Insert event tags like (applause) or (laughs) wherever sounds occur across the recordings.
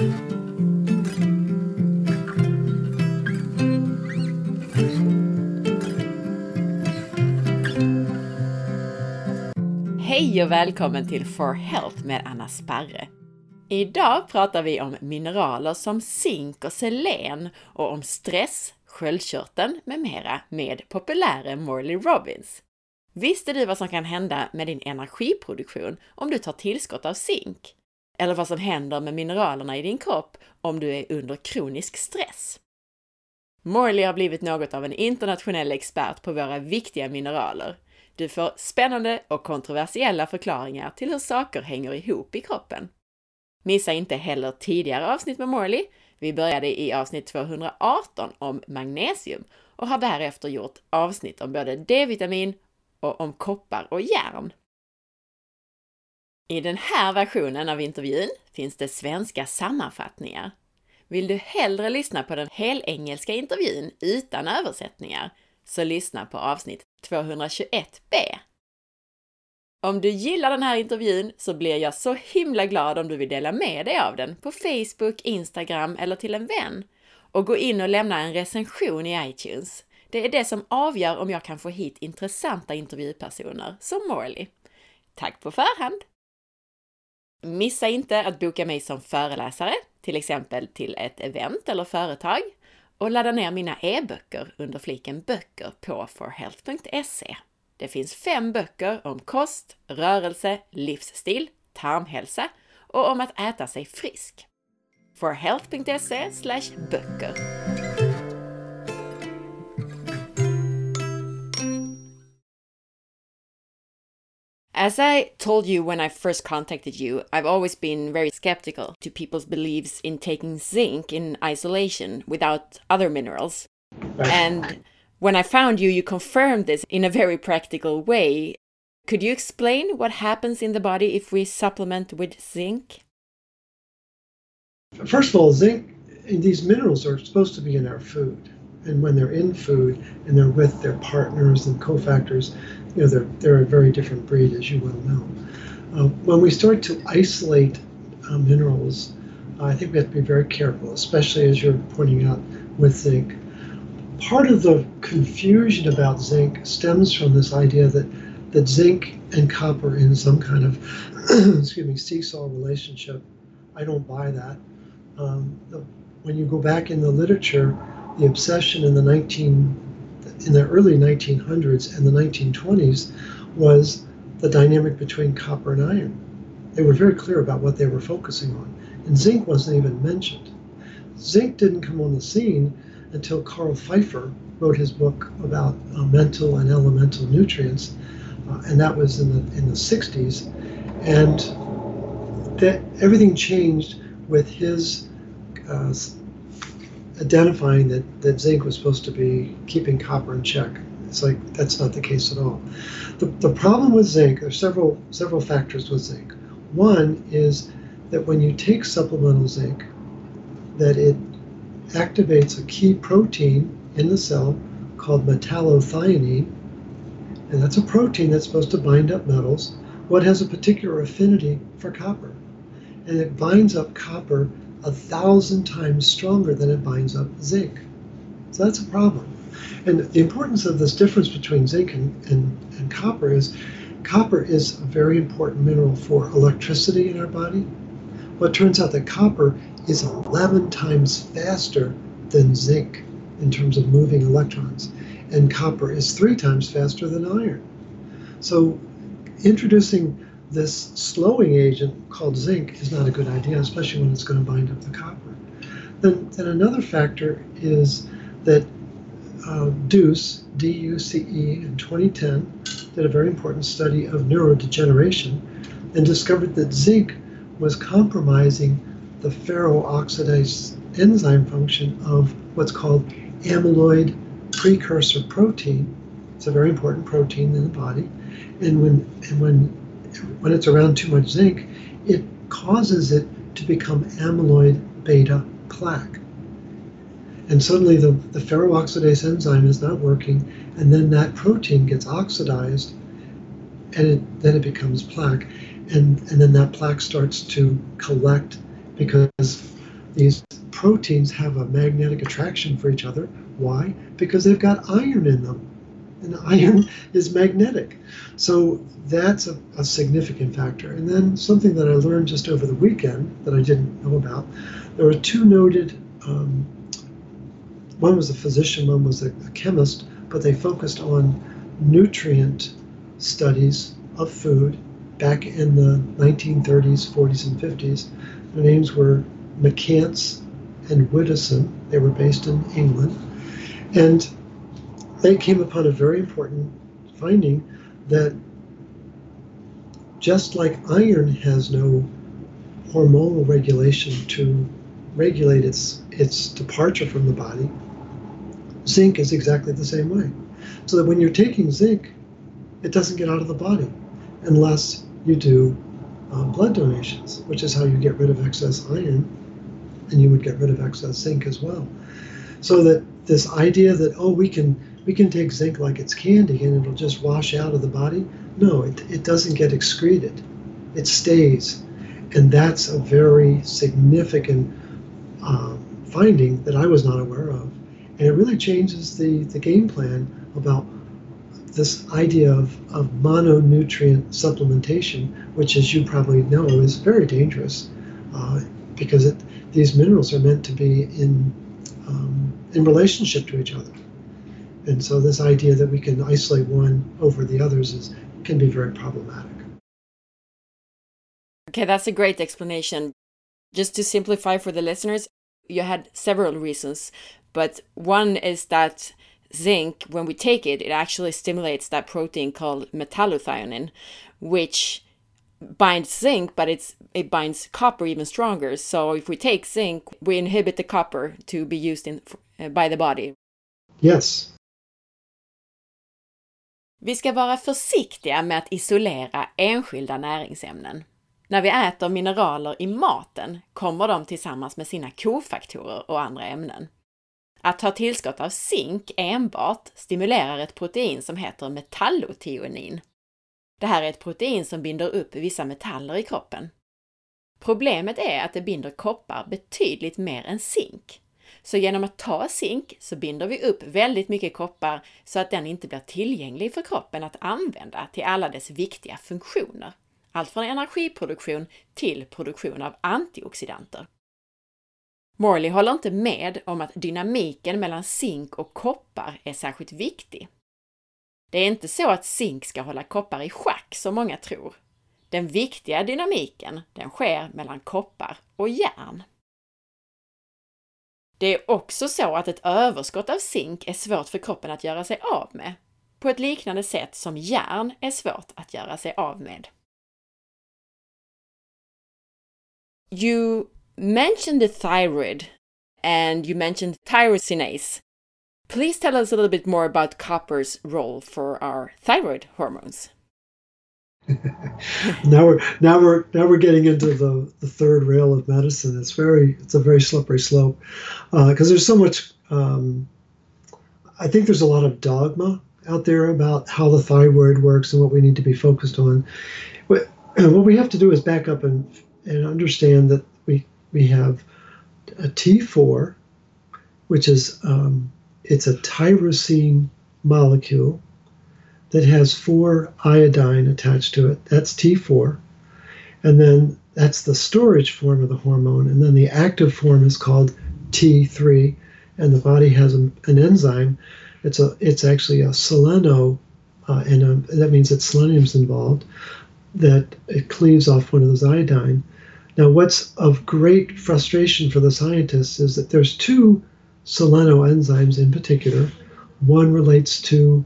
Hej och välkommen till For Health med Anna Sparre. Idag pratar vi om mineraler som zink och selen och om stress, sköldkörteln med mera med populäre Morley Robbins. Visste du vad som kan hända med din energiproduktion om du tar tillskott av zink? Eller vad som händer med mineralerna i din kropp om du är under kronisk stress? Morley har blivit något av en internationell expert på våra viktiga mineraler. Du får spännande och kontroversiella förklaringar till hur saker hänger ihop i kroppen. Missa inte heller tidigare avsnitt med Morley. Vi började i avsnitt 218 om magnesium och har därefter gjort avsnitt om både D-vitamin och om koppar och järn. I den här versionen av intervjun finns det svenska sammanfattningar. Vill du hellre lyssna på den helengelska intervjun utan översättningar så lyssna på avsnitt 221b. Om du gillar den här intervjun så blir jag så himla glad om du vill dela med dig av den på Facebook, Instagram eller till en vän. Och gå in och lämna en recension i iTunes. Det är det som avgör om jag kan få hit intressanta intervjupersoner som Morley. Tack på förhand! Missa inte att boka mig som föreläsare, till exempel till ett event eller företag, och ladda ner mina e-böcker under fliken böcker på forhealth.se. Det finns fem böcker om kost, rörelse, livsstil, tarmhälsa och om att äta sig frisk. forhealth.se böcker. As I told you when I first contacted you, I've always been very skeptical to people's beliefs in taking zinc in isolation without other minerals. And when I found you, you confirmed this in a very practical way. Could you explain what happens in the body if we supplement with zinc? First of all, zinc, and these minerals are supposed to be in our food. And when they're in food and they're with their partners and cofactors, you know, they're, they're a very different breed, as you well know. Uh, when we start to isolate uh, minerals, I think we have to be very careful, especially as you're pointing out with zinc. Part of the confusion about zinc stems from this idea that, that zinc and copper in some kind of (clears throat) excuse me seesaw relationship. I don't buy that. Um, the, when you go back in the literature, the obsession in the 19 in the early 1900s and the 1920s was the dynamic between copper and iron. They were very clear about what they were focusing on, and zinc wasn't even mentioned. Zinc didn't come on the scene until Carl Pfeiffer wrote his book about uh, mental and elemental nutrients, uh, and that was in the in the 60s, and that everything changed with his uh, identifying that, that zinc was supposed to be keeping copper in check. It's like that's not the case at all. The, the problem with zinc, there's several several factors with zinc. One is that when you take supplemental zinc, that it activates a key protein in the cell called metallothionein, and that's a protein that's supposed to bind up metals. What has a particular affinity for copper, and it binds up copper a thousand times stronger than it binds up zinc. So that's a problem. And the importance of this difference between zinc and, and, and copper is copper is a very important mineral for electricity in our body. Well, it turns out that copper is 11 times faster than zinc in terms of moving electrons, and copper is three times faster than iron. So, introducing this slowing agent called zinc is not a good idea, especially when it's going to bind up the copper. Then, then another factor is that uh, Duce, D-U-C-E, in 2010 did a very important study of neurodegeneration and discovered that zinc was compromising the ferroxidase enzyme function of what's called amyloid precursor protein. It's a very important protein in the body, and when and when when it's around too much zinc, it causes it to become amyloid beta plaque. And suddenly the, the ferroxidase enzyme is not working, and then that protein gets oxidized, and it, then it becomes plaque. And, and then that plaque starts to collect because these proteins have a magnetic attraction for each other. Why? Because they've got iron in them. And iron is magnetic. So that's a, a significant factor. And then something that I learned just over the weekend that I didn't know about there were two noted, um, one was a physician, one was a, a chemist, but they focused on nutrient studies of food back in the 1930s, 40s, and 50s. Their names were McCance and Widdowson. They were based in England. And they came upon a very important finding that just like iron has no hormonal regulation to regulate its its departure from the body, zinc is exactly the same way. So that when you're taking zinc, it doesn't get out of the body unless you do um, blood donations, which is how you get rid of excess iron, and you would get rid of excess zinc as well. So that this idea that oh we can we can take zinc like it's candy and it'll just wash out of the body, no, it, it doesn't get excreted, it stays, and that's a very significant um, finding that I was not aware of, and it really changes the the game plan about this idea of, of mononutrient supplementation, which, as you probably know, is very dangerous uh, because it, these minerals are meant to be in um, in relationship to each other, and so this idea that we can isolate one over the others is can be very problematic. Okay, that's a great explanation. Just to simplify for the listeners, you had several reasons, but one is that zinc, when we take it, it actually stimulates that protein called metallothionein, which binds zinc, but it's it binds copper even stronger. So if we take zinc, we inhibit the copper to be used in uh, by the body. Yes. Vi ska vara försiktiga med att isolera enskilda näringsämnen. När vi äter mineraler i maten kommer de tillsammans med sina kofaktorer och andra ämnen. Att ta tillskott av zink enbart stimulerar ett protein som heter metallotionin. Det här är ett protein som binder upp vissa metaller i kroppen. Problemet är att det binder koppar betydligt mer än zink. Så genom att ta zink så binder vi upp väldigt mycket koppar så att den inte blir tillgänglig för kroppen att använda till alla dess viktiga funktioner. Allt från energiproduktion till produktion av antioxidanter. Morley håller inte med om att dynamiken mellan zink och koppar är särskilt viktig. Det är inte så att zink ska hålla koppar i schack som många tror. Den viktiga dynamiken, den sker mellan koppar och järn. Det är också så att ett överskott av zink är svårt för kroppen att göra sig av med, på ett liknande sätt som järn är svårt att göra sig av med. You mentioned the thyroid and you mentioned tyrosinase. Please tell us a little bit more about copper's role for our thyroid hormones. Now we're now we're now we're getting into the, the third rail of medicine. It's very it's a very slippery slope because uh, there's so much. Um, I think there's a lot of dogma out there about how the thyroid works and what we need to be focused on. What, what we have to do is back up and and understand that we we have a T4, which is um, it's a tyrosine molecule that has four iodine attached to it. That's T4, and then that's the storage form of the hormone, and then the active form is called T3, and the body has an enzyme. It's a it's actually a seleno, uh, and a, that means that selenium's involved. That it cleaves off one of those iodine, now, what's of great frustration for the scientists is that there's two seleno enzymes in particular. One relates to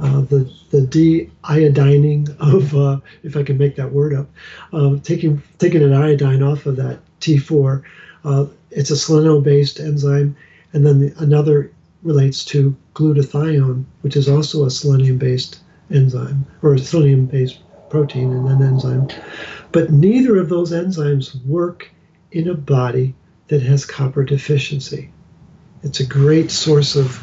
uh, the the de-iodining of, uh, if I can make that word up, uh, taking taking an iodine off of that T4. Uh, it's a selenium-based enzyme, and then the, another relates to glutathione, which is also a selenium-based enzyme or a selenium-based protein and an enzyme. But neither of those enzymes work in a body that has copper deficiency. It's a great source of,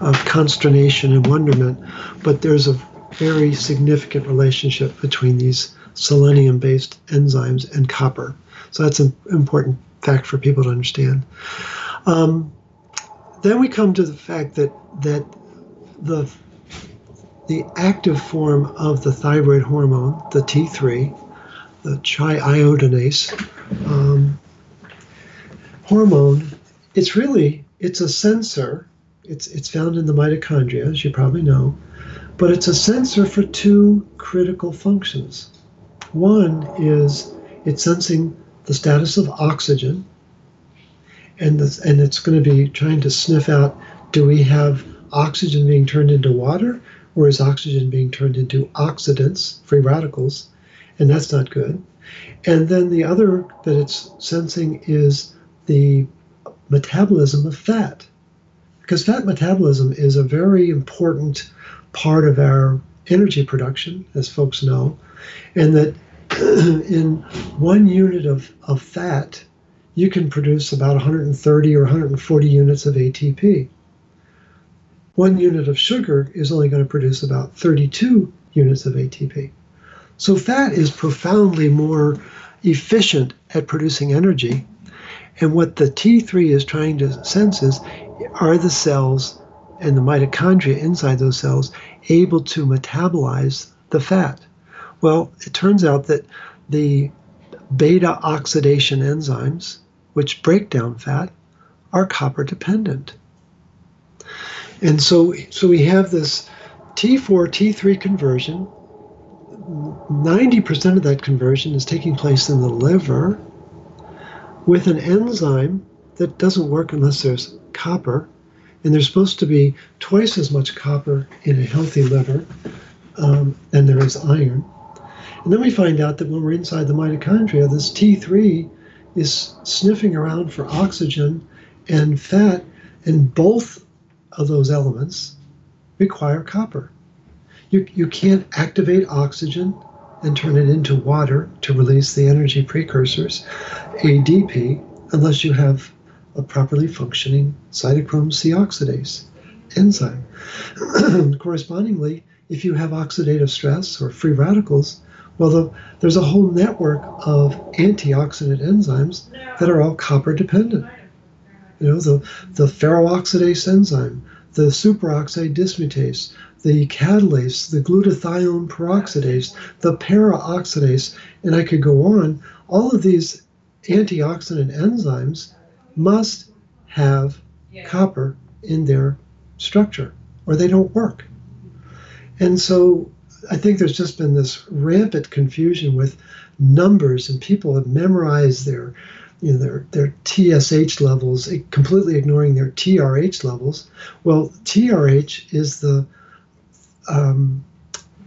of consternation and wonderment, but there's a very significant relationship between these selenium based enzymes and copper. So that's an important fact for people to understand. Um, then we come to the fact that that the the active form of the thyroid hormone, the T3, the triiodinase um, hormone, it's really it's a sensor. It's it's found in the mitochondria, as you probably know, but it's a sensor for two critical functions. One is it's sensing the status of oxygen, and this, and it's going to be trying to sniff out do we have oxygen being turned into water or is oxygen being turned into oxidants, free radicals, and that's not good. And then the other that it's sensing is the metabolism of fat, because fat metabolism is a very important part of our energy production, as folks know, and that (clears throat) in one unit of, of fat, you can produce about 130 or 140 units of ATP one unit of sugar is only going to produce about 32 units of ATP. So fat is profoundly more efficient at producing energy. And what the T3 is trying to sense is are the cells and the mitochondria inside those cells able to metabolize the fat? Well, it turns out that the beta oxidation enzymes, which break down fat, are copper dependent. And so, so we have this T4, T3 conversion. 90% of that conversion is taking place in the liver with an enzyme that doesn't work unless there's copper. And there's supposed to be twice as much copper in a healthy liver um, than there is iron. And then we find out that when we're inside the mitochondria, this T3 is sniffing around for oxygen and fat, and both of those elements require copper. You, you can't activate oxygen and turn it into water to release the energy precursors, ADP, unless you have a properly functioning cytochrome C oxidase enzyme. (clears throat) Correspondingly, if you have oxidative stress or free radicals, well, the, there's a whole network of antioxidant enzymes that are all copper dependent. You know, the, the ferroxidase enzyme, the superoxide dismutase, the catalase, the glutathione peroxidase, the paraoxidase, and I could go on. All of these antioxidant enzymes must have yeah. copper in their structure or they don't work. And so I think there's just been this rampant confusion with numbers, and people have memorized their you know, their, their TSH levels, completely ignoring their TRH levels. Well, TRH is the um,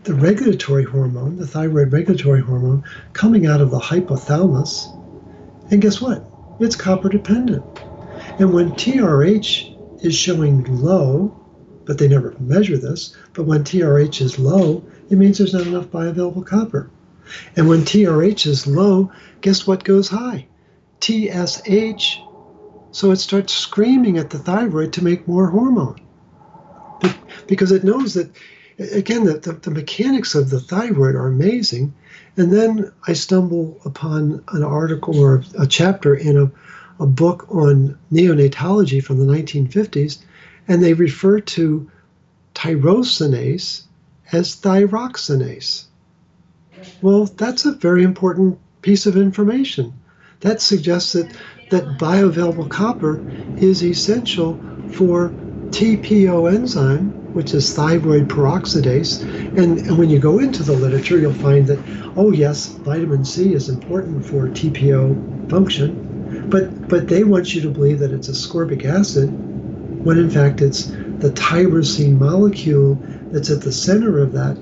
the regulatory hormone, the thyroid regulatory hormone, coming out of the hypothalamus. And guess what? It's copper dependent. And when TRH is showing low, but they never measure this, but when TRH is low, it means there's not enough bioavailable copper. And when TRH is low, guess what goes high? TSH. So it starts screaming at the thyroid to make more hormone because it knows that, again, that the, the mechanics of the thyroid are amazing. And then I stumble upon an article or a chapter in a, a book on neonatology from the 1950s, and they refer to tyrosinase as thyroxinase. Well, that's a very important piece of information that suggests that, that bioavailable copper is essential for TPO enzyme, which is thyroid peroxidase. And, and when you go into the literature, you'll find that, oh, yes, vitamin C is important for TPO function, but, but they want you to believe that it's ascorbic acid, when in fact it's the tyrosine molecule that's at the center of that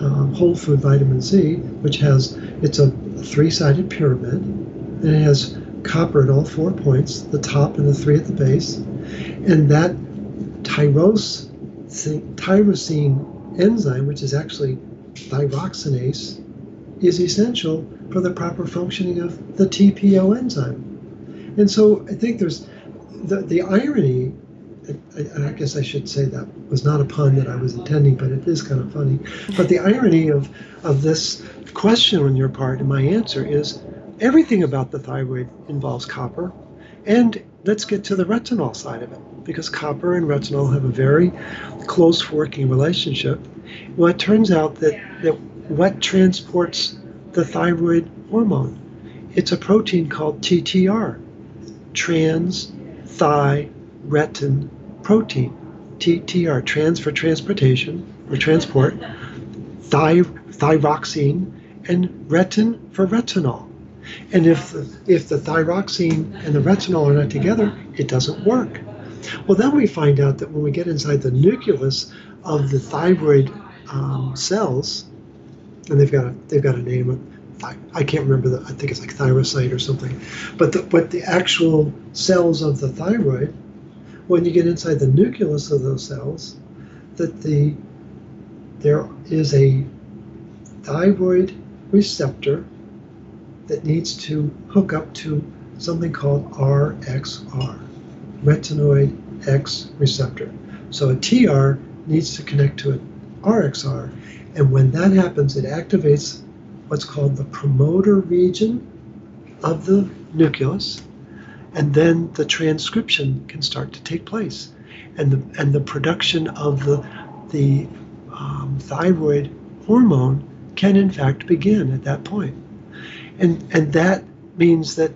uh, whole food vitamin C, which has, it's a three sided pyramid and it has copper at all four points, the top and the three at the base. And that tyrosine, tyrosine enzyme, which is actually thyroxinase, is essential for the proper functioning of the TPO enzyme. And so I think there's the, the irony, I, I guess I should say that was not a pun that I was intending, but it is kind of funny. But the irony of, of this question on your part and my answer is everything about the thyroid involves copper. And let's get to the retinol side of it, because copper and retinol have a very close working relationship. Well, it turns out that, that what transports the thyroid hormone? It's a protein called TTR, trans thyretin protein. TTR, trans for transportation or transport, thy, thyroxine, and retin for retinol. And if the, if the thyroxine and the retinol are not together, it doesn't work. Well, then we find out that when we get inside the nucleus of the thyroid um, cells, and they've got a they've got a name. I can't remember the. I think it's like thyrocyte or something, but the, but the actual cells of the thyroid, when you get inside the nucleus of those cells, that the there is a thyroid receptor that needs to hook up to something called RXR, retinoid X receptor. So a TR needs to connect to an RXR, and when that happens, it activates what's called the promoter region of the nucleus, and then the transcription can start to take place, and the and the production of the the um, thyroid hormone can in fact begin at that point. And, and that means that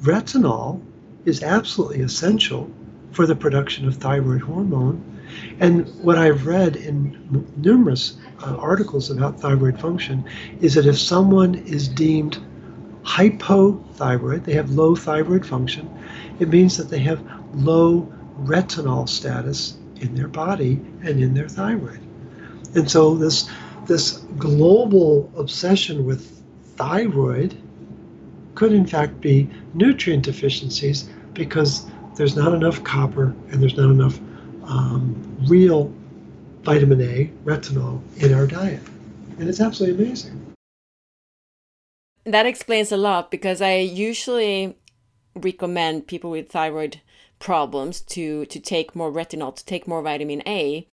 retinol is absolutely essential for the production of thyroid hormone. And what I've read in numerous uh, articles about thyroid function is that if someone is deemed hypothyroid, they have low thyroid function, it means that they have low retinol status in their body and in their thyroid. And so this this global obsession with thyroid could in fact be nutrient deficiencies because there's not enough copper and there's not enough um, real vitamin A, retinol, in our diet. And it's absolutely amazing. That explains a lot because I usually recommend people with thyroid problems to to take more retinol, to take more vitamin A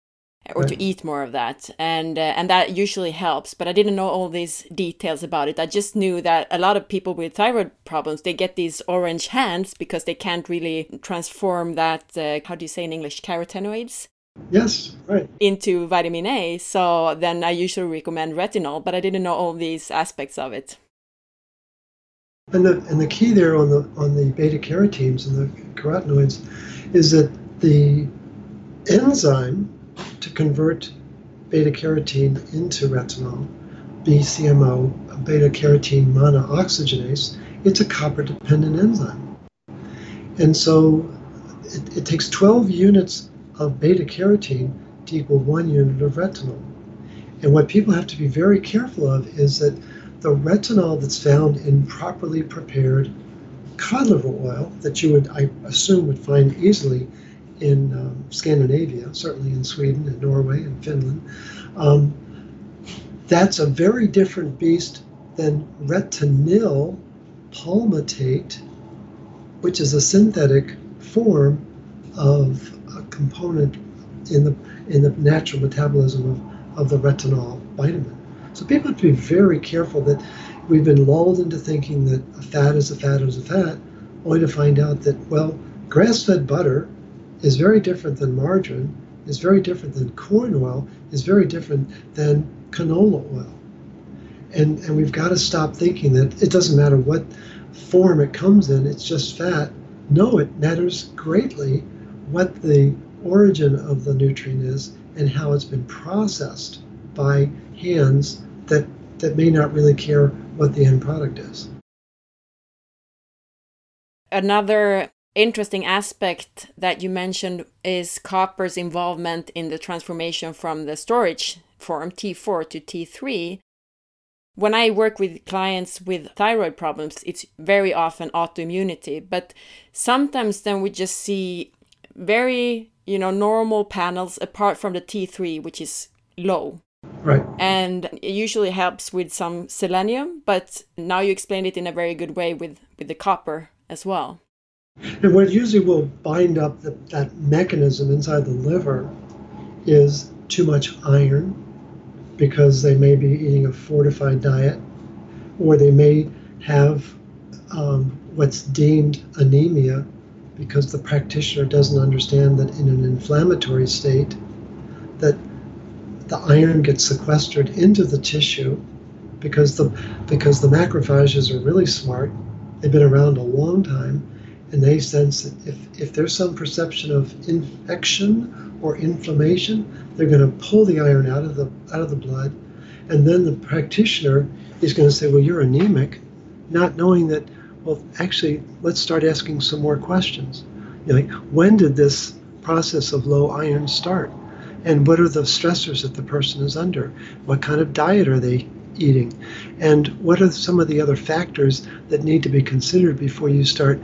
or to eat more of that. And uh, and that usually helps but i didn't know all these details about it. I just knew that a lot of people with thyroid problems they get these orange hands because they can't really transform that uh, how do you say in english carotenoids? Yes right. Into vitamin a so then i usually recommend retinol but i didn't know all these aspects of it. And the and the key there on the on the beta carotenes and the carotenoids is that the enzyme to convert beta carotene into retinol, BCMO, beta carotene monooxygenase, it's a copper dependent enzyme. And so it, it takes 12 units of beta carotene to equal one unit of retinol. And what people have to be very careful of is that the retinol that's found in properly prepared cod liver oil that you would, I assume, would find easily in um, Scandinavia, certainly in Sweden and Norway and Finland. Um, that's a very different beast than retinyl palmitate, which is a synthetic form of a component in the in the natural metabolism of, of the retinol vitamin. So people have to be very careful that we've been lulled into thinking that a fat is a fat is a fat, only to find out that well, grass-fed butter is very different than margarine, is very different than corn oil, is very different than canola oil. And, and we've got to stop thinking that it doesn't matter what form it comes in, it's just fat. No, it matters greatly what the origin of the nutrient is and how it's been processed by hands that, that may not really care what the end product is. Another interesting aspect that you mentioned is copper's involvement in the transformation from the storage form T4 to T3. When I work with clients with thyroid problems, it's very often autoimmunity, but sometimes then we just see very, you know, normal panels apart from the T3, which is low. Right. And it usually helps with some selenium, but now you explained it in a very good way with, with the copper as well. And what usually will bind up the, that mechanism inside the liver is too much iron because they may be eating a fortified diet or they may have um, what's deemed anemia because the practitioner doesn't understand that in an inflammatory state that the iron gets sequestered into the tissue because the because the macrophages are really smart. They've been around a long time and they sense that if, if there's some perception of infection or inflammation they're going to pull the iron out of the out of the blood. And then the practitioner is going to say well you're anemic not knowing that well actually let's start asking some more questions. You know, like when did this process of low iron start? And what are the stressors that the person is under? What kind of diet are they eating? And what are some of the other factors that need to be considered before you start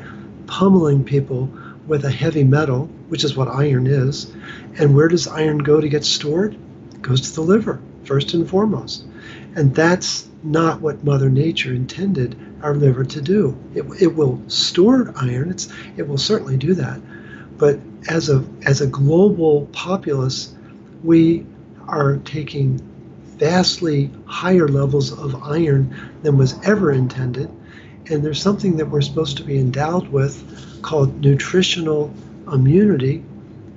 pummeling people with a heavy metal which is what iron is. And where does iron go to get stored? It goes to the liver first and foremost. And that's not what mother nature intended our liver to do. It, it will store iron. It's, it will certainly do that. But as a as a global populace we are taking vastly higher levels of iron than was ever intended. And there's something that we're supposed to be endowed with called nutritional immunity,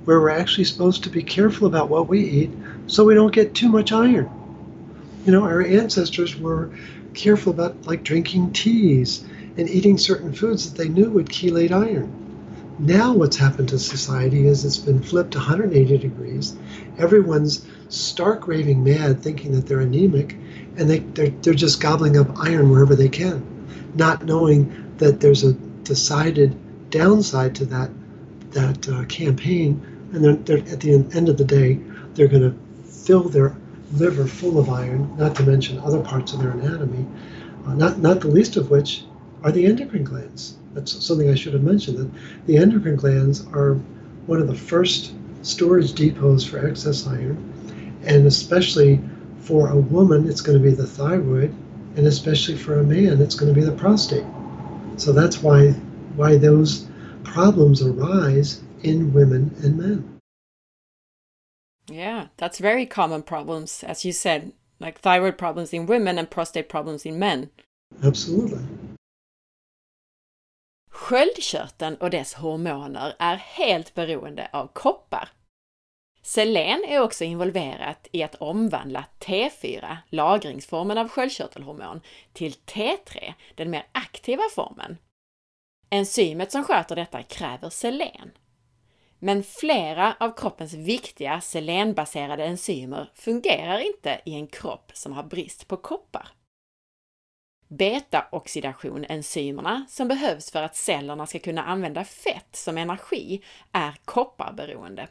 where we're actually supposed to be careful about what we eat so we don't get too much iron. You know, our ancestors were careful about like drinking teas and eating certain foods that they knew would chelate iron. Now, what's happened to society is it's been flipped 180 degrees. Everyone's stark raving mad, thinking that they're anemic, and they, they're, they're just gobbling up iron wherever they can, not knowing that there's a decided downside to that that uh, campaign. And they're, they're, at the end of the day, they're going to fill their liver full of iron, not to mention other parts of their anatomy, uh, not, not the least of which are the endocrine glands. That's something I should have mentioned. That the endocrine glands are one of the first storage depots for excess iron, and especially for a woman, it's going to be the thyroid, and especially for a man, it's going to be the prostate. So that's why why those problems arise in women and men. Yeah, that's very common problems, as you said, like thyroid problems in women and prostate problems in men. Absolutely. Sköldkörteln och dess hormoner är helt beroende av koppar. Selen är också involverat i att omvandla T4, lagringsformen av sköldkörtelhormon, till T3, den mer aktiva formen. Enzymet som sköter detta kräver selen. Men flera av kroppens viktiga selenbaserade enzymer fungerar inte i en kropp som har brist på koppar. Beta-oxidationenzymerna som behövs för att cellerna ska kunna använda fett som energi är kopparberoende.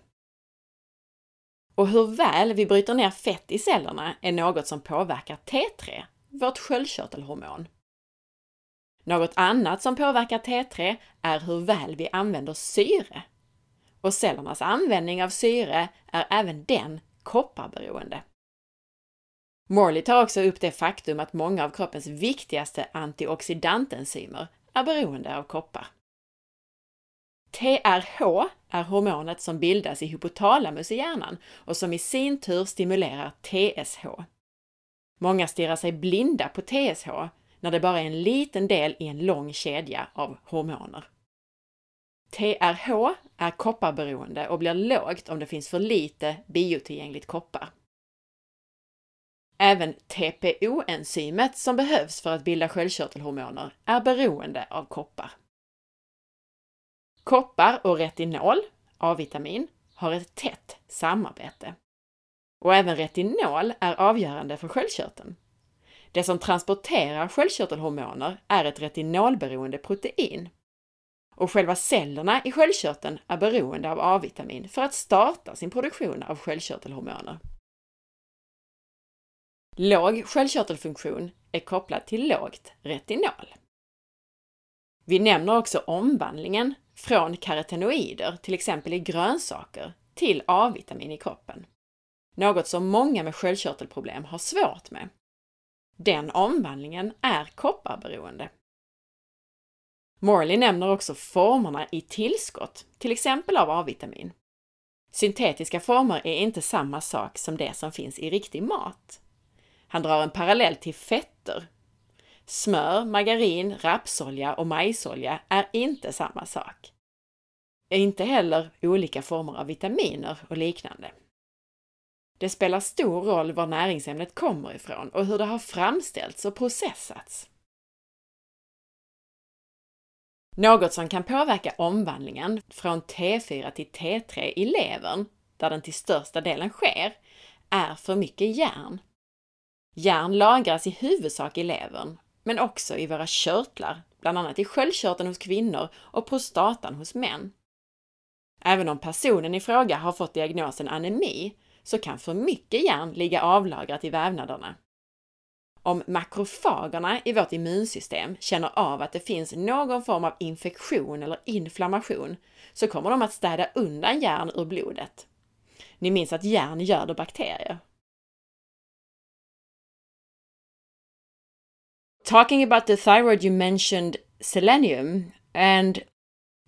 Och hur väl vi bryter ner fett i cellerna är något som påverkar T3, vårt sköldkörtelhormon. Något annat som påverkar T3 är hur väl vi använder syre. Och cellernas användning av syre är även den kopparberoende. Morley tar också upp det faktum att många av kroppens viktigaste antioxidantenzymer är beroende av koppar. TRH är hormonet som bildas i hypotalamus i hjärnan och som i sin tur stimulerar TSH. Många stirrar sig blinda på TSH när det bara är en liten del i en lång kedja av hormoner. TRH är kopparberoende och blir lågt om det finns för lite biotillgängligt koppar. Även TPO-enzymet som behövs för att bilda sköldkörtelhormoner är beroende av koppar. Koppar och retinol, A-vitamin, har ett tätt samarbete. Och även retinol är avgörande för sköldkörteln. Det som transporterar sköldkörtelhormoner är ett retinolberoende protein. Och själva cellerna i sköldkörteln är beroende av A-vitamin för att starta sin produktion av sköldkörtelhormoner. Låg sköldkörtelfunktion är kopplad till lågt retinol. Vi nämner också omvandlingen från karotenoider, till exempel i grönsaker, till A-vitamin i kroppen. Något som många med sköldkörtelproblem har svårt med. Den omvandlingen är kopparberoende. Morley nämner också formerna i tillskott, till exempel av A-vitamin. Syntetiska former är inte samma sak som det som finns i riktig mat. Han drar en parallell till fetter. Smör, margarin, rapsolja och majsolja är inte samma sak. Inte heller olika former av vitaminer och liknande. Det spelar stor roll var näringsämnet kommer ifrån och hur det har framställts och processats. Något som kan påverka omvandlingen från T4 till T3 i levern, där den till största delen sker, är för mycket järn. Järn lagras i huvudsak i levern, men också i våra körtlar, bland annat i sköldkörteln hos kvinnor och prostatan hos män. Även om personen i fråga har fått diagnosen anemi så kan för mycket järn ligga avlagrat i vävnaderna. Om makrofagerna i vårt immunsystem känner av att det finns någon form av infektion eller inflammation så kommer de att städa undan järn ur blodet. Ni minns att järn göder bakterier. Talking about the thyroid, you mentioned selenium, and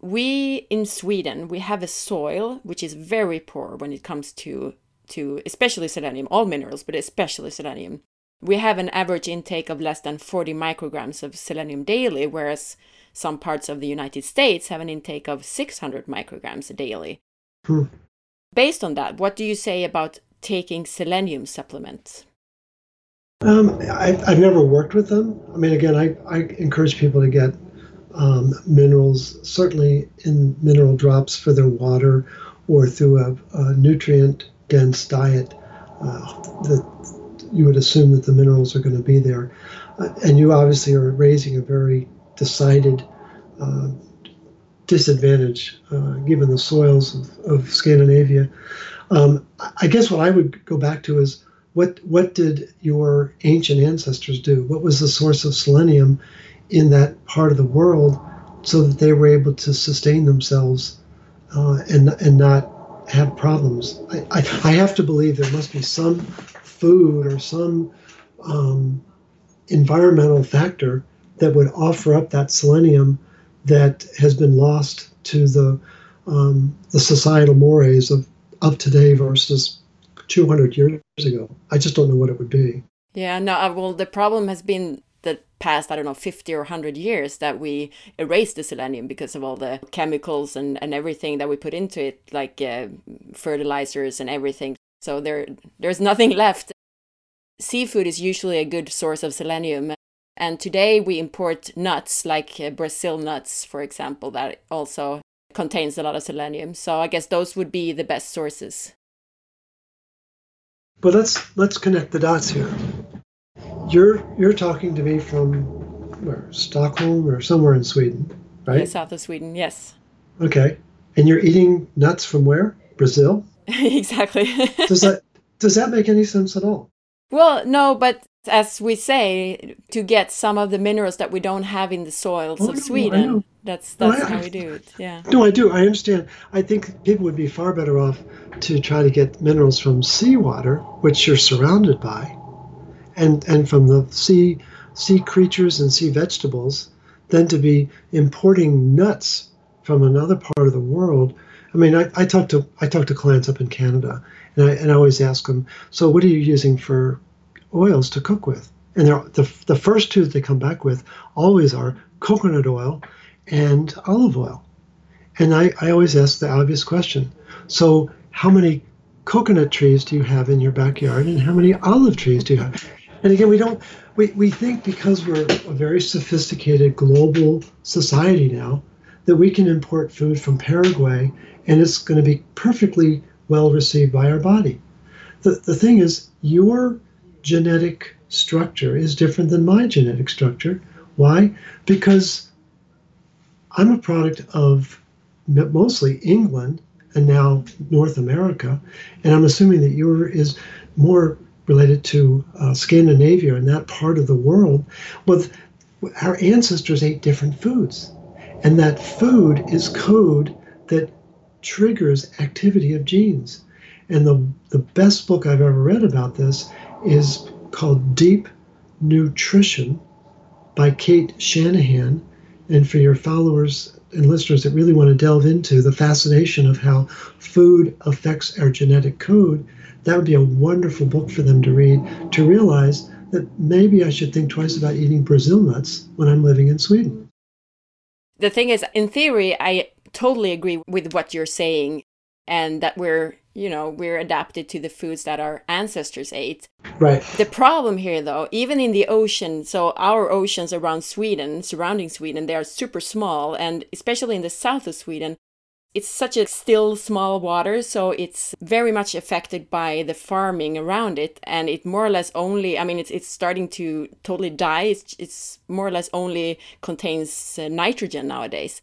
we in Sweden we have a soil which is very poor when it comes to to especially selenium, all minerals, but especially selenium. We have an average intake of less than 40 micrograms of selenium daily, whereas some parts of the United States have an intake of 600 micrograms daily. Hmm. Based on that, what do you say about taking selenium supplements? Um, I, have never worked with them. I mean, again, I, I encourage people to get um, minerals, certainly in mineral drops for their water or through a, a nutrient dense diet. Uh, that you would assume that the minerals are going to be there. Uh, and you obviously are raising a very decided uh, disadvantage uh, given the soils of, of Scandinavia. Um, I guess what I would go back to is what what did your ancient ancestors do? What was the source of selenium in that part of the world so that they were able to sustain themselves uh, and and not have problems? I, I, I have to believe there must be some food or some um, environmental factor that would offer up that selenium that has been lost to the um, the societal mores of of today versus 200 years ago. I just don't know what it would be. Yeah, no, uh, well, the problem has been the past, I don't know, 50 or 100 years that we erased the selenium because of all the chemicals and, and everything that we put into it, like uh, fertilizers and everything. So there, there's nothing (laughs) left. Seafood is usually a good source of selenium. And today we import nuts like uh, Brazil nuts, for example, that also contains a lot of selenium. So I guess those would be the best sources. But let's let's connect the dots here. You're you're talking to me from where Stockholm or somewhere in Sweden, right? Yeah, south of Sweden, yes. Okay, and you're eating nuts from where? Brazil. (laughs) exactly. does that does that make any sense at all? Well, no, but as we say, to get some of the minerals that we don't have in the soils oh, of Sweden. That's oh, that's no, I, how we do it. Yeah. No, I do. I understand. I think people would be far better off to try to get minerals from seawater, which you're surrounded by, and and from the sea sea creatures and sea vegetables, than to be importing nuts from another part of the world. I mean, I, I talk to I talk to clients up in Canada, and I, and I always ask them, so what are you using for oils to cook with? And the, the first two that they come back with always are coconut oil and olive oil. And I, I always ask the obvious question so, how many coconut trees do you have in your backyard, and how many olive trees do you have? And again, we don't, we, we think because we're a very sophisticated global society now that we can import food from Paraguay and it's going to be perfectly well received by our body. The, the thing is, your genetic structure is different than my genetic structure. Why? Because I'm a product of mostly England and now North America, and I'm assuming that your is more related to uh, Scandinavia and that part of the world. Well, our ancestors ate different foods, and that food is code that triggers activity of genes. And the, the best book I've ever read about this is called Deep Nutrition by Cate Shanahan. And for your followers and listeners that really want to delve into the fascination of how food affects our genetic code, that would be a wonderful book for them to read to realize that maybe I should think twice about eating Brazil nuts when I'm living in Sweden. The thing is, in theory, I totally agree with what you're saying, and that we're, you know, we're adapted to the foods that our ancestors ate. Right. The problem here, though, even in the ocean, so our oceans around Sweden, surrounding Sweden, they are super small, and especially in the south of Sweden, it's such a still small water so it's very much affected by the farming around it and it more or less only i mean it's, it's starting to totally die it's, it's more or less only contains uh, nitrogen nowadays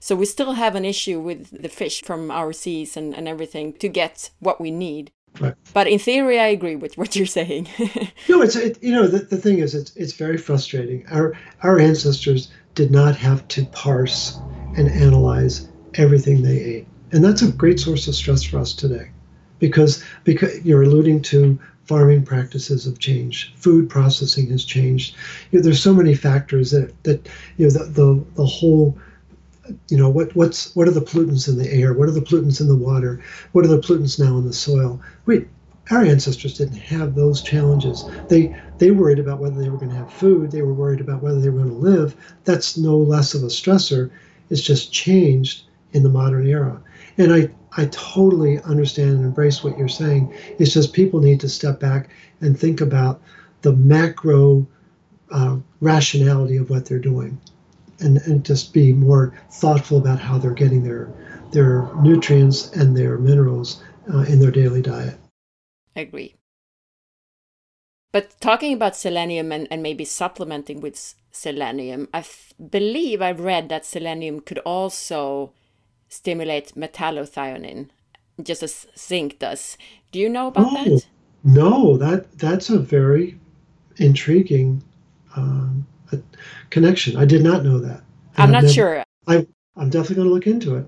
so we still have an issue with the fish from our seas and, and everything to get what we need Right. but in theory i agree with what you're saying (laughs) No, it's it, you know the, the thing is it's it's very frustrating. Our our ancestors did not have to parse and analyze everything they ate, and that's a great source of stress for us today, because because you're alluding to farming practices have changed, food processing has changed. You know, there's so many factors that that you know the the, the whole you know what what's what are the pollutants in the air? What are the pollutants in the water? What are the pollutants now in the soil? We our ancestors didn't have those challenges. They they worried about whether they were going to have food. They were worried about whether they were going to live. That's no less of a stressor. It's just changed in the modern era. And i i totally understand and embrace what you're saying. It's just people need to step back and think about the macro uh, rationality of what they're doing and, and just be more thoughtful about how they're getting their their nutrients and their minerals uh, in their daily diet. I agree. But talking about selenium and, and maybe supplementing with selenium i believe i've read that selenium could also stimulate metallothionein just as zinc does. Do you know about Oh, that no, that that's a very intriguing um, uh, connection. I did not know that. And i'm not never- sure I'm definitely going to look into it,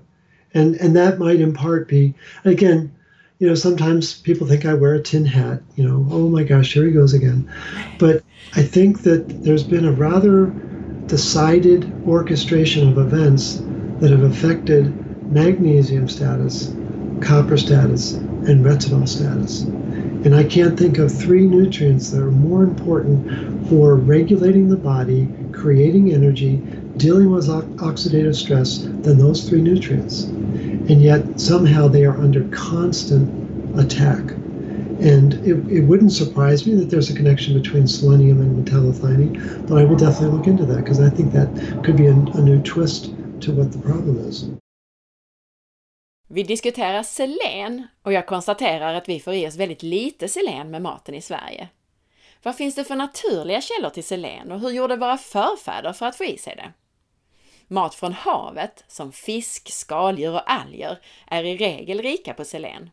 and and that might in part be again, you know, sometimes people think I wear a tin hat. You know, oh my gosh, here he goes again. But I think that there's been a rather decided orchestration of events that have affected magnesium status, copper status, and retinol status. And I can't think of three nutrients that are more important for regulating the body, creating energy, dealing with ox- oxidative stress than those three nutrients. And yet somehow they are under constant attack. And it, it wouldn't surprise me that there's a connection between selenium and metallothionein, but I will definitely look into that because I think that could be a, a new twist to what the problem is. Vi diskuterar selen och jag konstaterar att vi får i oss väldigt lite selen med maten i Sverige. Vad finns det för naturliga källor till selen och hur gjorde våra förfäder för att få i sig det? Mat från havet, som fisk, skaldjur och alger, är i regel rika på selen.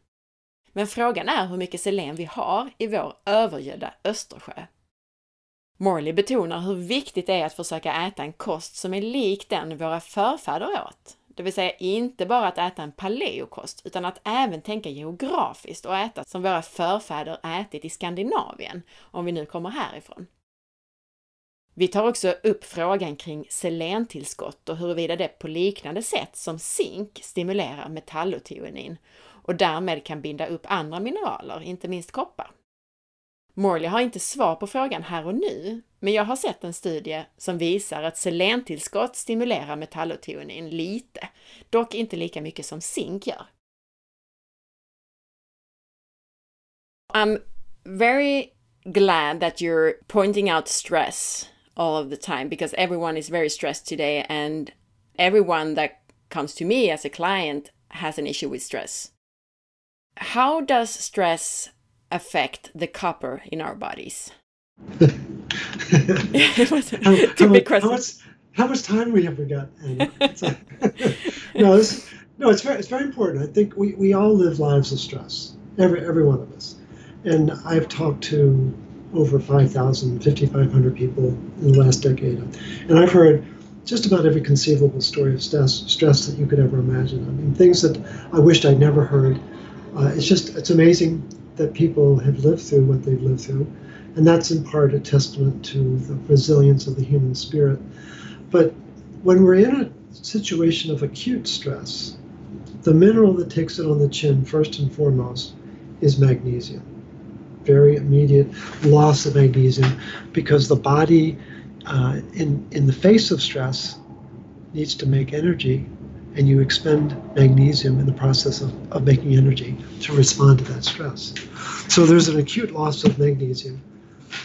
Men frågan är hur mycket selen vi har i vår övergödda Östersjö. Morley betonar hur viktigt det är att försöka äta en kost som är lik den våra förfäder åt. Det vill säga inte bara att äta en paleokost, utan att även tänka geografiskt och äta som våra förfäder ätit i Skandinavien, om vi nu kommer härifrån. Vi tar också upp frågan kring selentillskott och huruvida det på liknande sätt som zink stimulerar metalloteonin och därmed kan binda upp andra mineraler, inte minst koppar. Morley har inte svar på frågan här och nu, men jag har sett en studie som visar att selentillskott stimulerar metallotonin lite, dock inte lika mycket som zink gör. I'm very glad that you're pointing out stress all of the time because everyone is very stressed today and everyone that comes to me as a client has an issue with stress. How does stress affect the copper in our bodies? (laughs) (laughs) it was how, a how big much, how question. much how much time we have we got? Anna? (laughs) It's like- no, this, no, it's very it's very important. I think we, we all live lives of stress. Every every one of us. And I've talked to over 5,000, 5,500 people in the last decade, and I've heard just about every conceivable story of stress, stress that you could ever imagine. I mean, things that I wished I'd never heard. Uh, it's just it's amazing that people have lived through what they've lived through, and that's in part a testament to the resilience of the human spirit. But when we're in a situation of acute stress, the mineral that takes it on the chin first and foremost is magnesium. very immediate loss of magnesium because the body, uh, in, in the face of stress, needs to make energy, and you expend magnesium in the process of, of making energy to respond to that stress. So there's an acute loss of magnesium.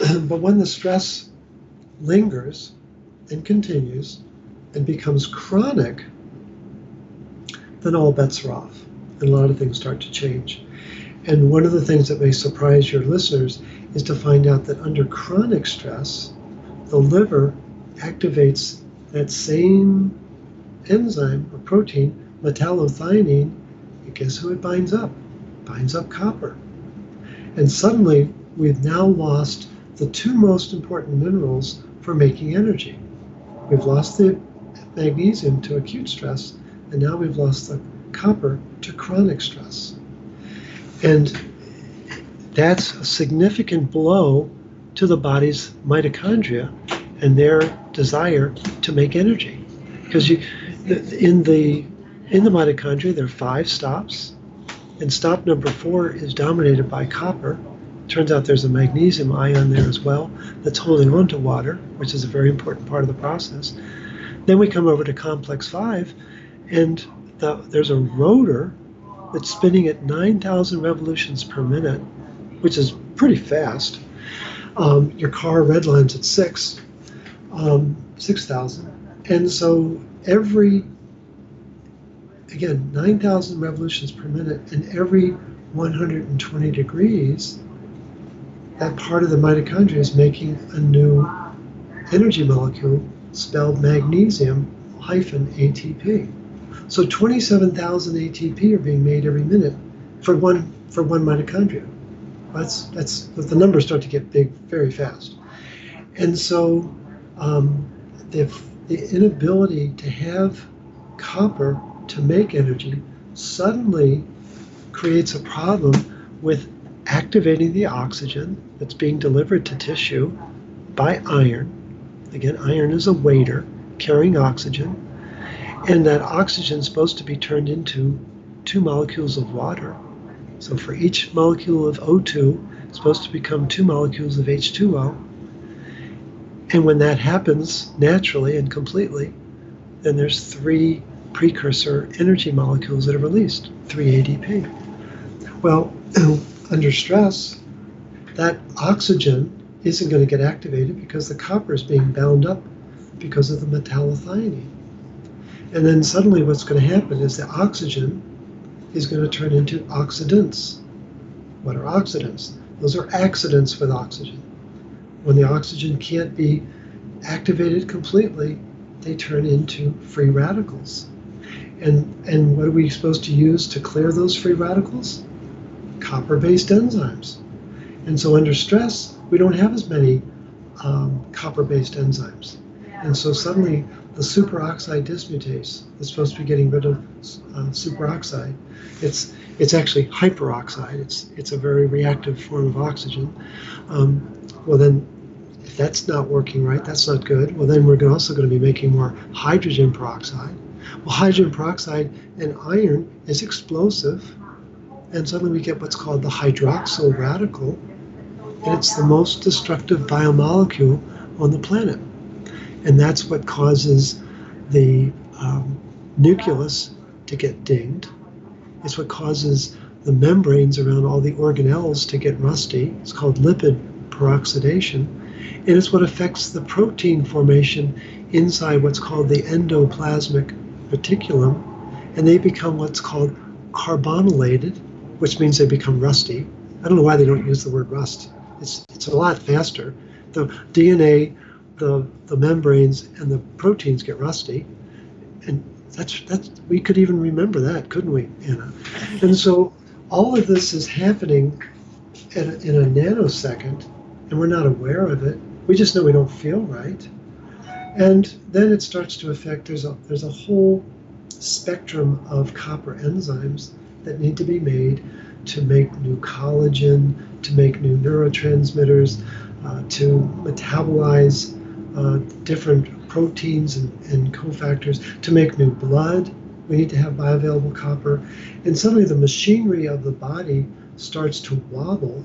(clears throat) but when the stress lingers and continues and becomes chronic, then all bets are off and a lot of things start to change. And one of the things that may surprise your listeners is to find out that under chronic stress, the liver activates that same enzyme or protein, metallothionein, and guess who it binds up? binds up copper. And suddenly, we've now lost the two most important minerals for making energy. We've lost the magnesium to acute stress, and now we've lost the copper to chronic stress. And that's a significant blow to the body's mitochondria and their desire to make energy. Because you, in the in the mitochondria, there are five stops, and stop number four is dominated by copper. Turns out there's a magnesium ion there as well that's holding on to water, which is a very important part of the process. Then we come over to complex five, and the, there's a rotor that's spinning at 9,000 revolutions per minute, which is pretty fast. Um, your car redlines at six, um, 6,000. And so every, again, 9,000 revolutions per minute, and every 120 degrees, that part of the mitochondria is making a new energy molecule spelled magnesium hyphen ATP. So 27,000 ATP are being made every minute for one for one mitochondria. That's that's the numbers start to get big very fast, and so um, the the inability to have copper to make energy suddenly creates a problem with activating the oxygen that's being delivered to tissue by iron. Again, iron is a waiter carrying oxygen and that oxygen is supposed to be turned into two molecules of water. So for each molecule of O2, it's supposed to become two molecules of H2O. And when that happens naturally and completely, then there's three precursor energy molecules that are released, 3 ADP. Well, (clears throat) under stress, that oxygen isn't going to get activated because the copper is being bound up because of the metallothionein. And then suddenly what's going to happen is the oxygen is going to turn into oxidants. What are oxidants? Those are accidents with oxygen. When the oxygen can't be activated completely, they turn into free radicals. And, and what are we supposed to use to clear those free radicals? Copper based enzymes. And so under stress, we don't have as many um, copper based enzymes. And so suddenly the superoxide dismutase is supposed to be getting rid of uh, superoxide. It's it's actually hyperoxide. It's it's a very reactive form of oxygen. Um, well, then, that's not working right, that's not good. Well, then we're also going to be making more hydrogen peroxide. Well, hydrogen peroxide and iron is explosive, and suddenly we get what's called the hydroxyl radical, and it's the most destructive biomolecule on the planet and that's what causes the um, nucleus to get dinged. It's what causes the membranes around all the organelles to get rusty. It's called lipid peroxidation. And it's what affects the protein formation inside what's called the endoplasmic reticulum. And they become what's called carbonylated, which means they become rusty. I don't know why they don't use the word rust. It's, it's a lot faster. The DNA the, the membranes and the proteins get rusty. And that's, that's, we could even remember that, couldn't we, Anna? And so all of this is happening in a, in a nanosecond, and we're not aware of it. We just know we don't feel right. And then it starts to affect, there's a, there's a whole spectrum of copper enzymes that need to be made to make new collagen, to make new neurotransmitters, uh, to metabolize uh, different proteins and, and cofactors to make new blood. We need to have bioavailable copper. And suddenly the machinery of the body starts to wobble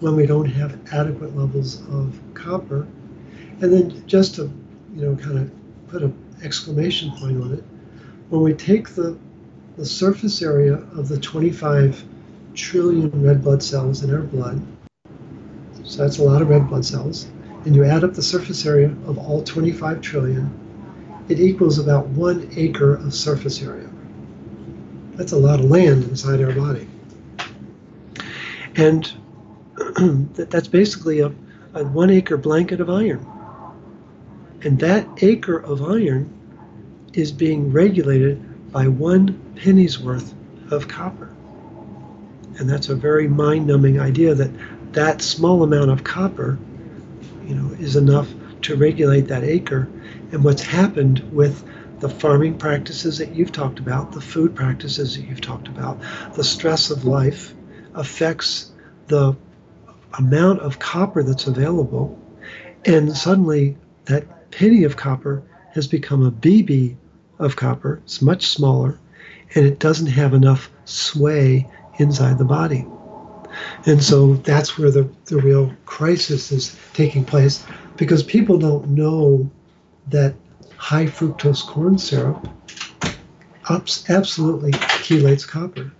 when we don't have adequate levels of copper. And then just to, you know, kind of put an exclamation point on it, when we take the, the surface area of the 25 trillion red blood cells in our blood, so that's a lot of red blood cells, and you add up the surface area of all 25 trillion, it equals about one acre of surface area. That's a lot of land inside our body. And (clears throat) that's basically a, a one acre blanket of iron. And that acre of iron is being regulated by one penny's worth of copper. And that's a very mind numbing idea that that small amount of copper you know, is enough to regulate that acre. And what's happened with the farming practices that you've talked about, the food practices that you've talked about, the stress of life affects the amount of copper that's available. And suddenly that penny of copper has become a BB of copper. It's much smaller and it doesn't have enough sway inside the body. And so that's where the, the real crisis is taking place because people don't know that high fructose corn syrup absolutely chelates copper.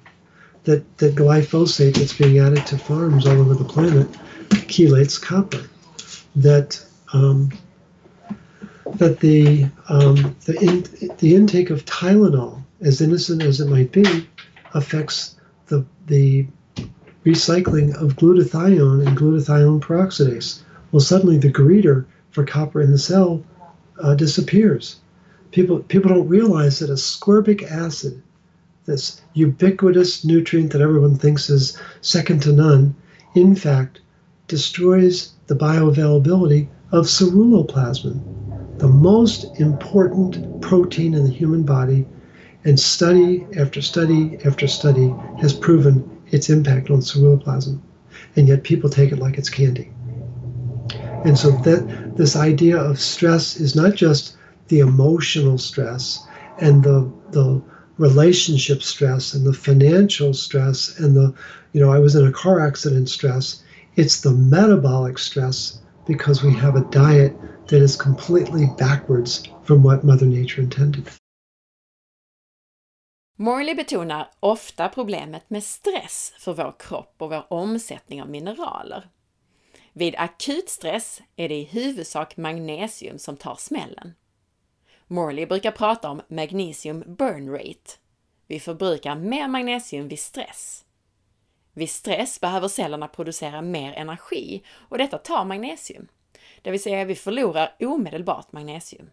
That, that glyphosate that's being added to farms all over the planet chelates copper. That um, that the um, the, in, the intake of Tylenol, as innocent as it might be, affects the the recycling of glutathione and glutathione peroxidase. Well, suddenly the greeter for copper in the cell uh, disappears. People, people don't realize that ascorbic acid, this ubiquitous nutrient that everyone thinks is second to none, in fact destroys the bioavailability of ceruloplasmin, the most important protein in the human body. And study after study after study has proven its impact on ceruloplasmin, and yet people take it like it's candy. And so that this idea of stress is not just the emotional stress and the the relationship stress and the financial stress and the you know I was in a car accident stress. It's the metabolic stress because we have a diet that is completely backwards from what Mother Nature intended. Morley betonar ofta problemet med stress för vår kropp och vår omsättning av mineraler. Vid akut stress är det i huvudsak magnesium som tar smällen. Morley brukar prata om magnesium burn rate. Vi förbrukar mer magnesium vid stress. Vid stress behöver cellerna producera mer energi och detta tar magnesium. Det vill säga vi förlorar omedelbart magnesium.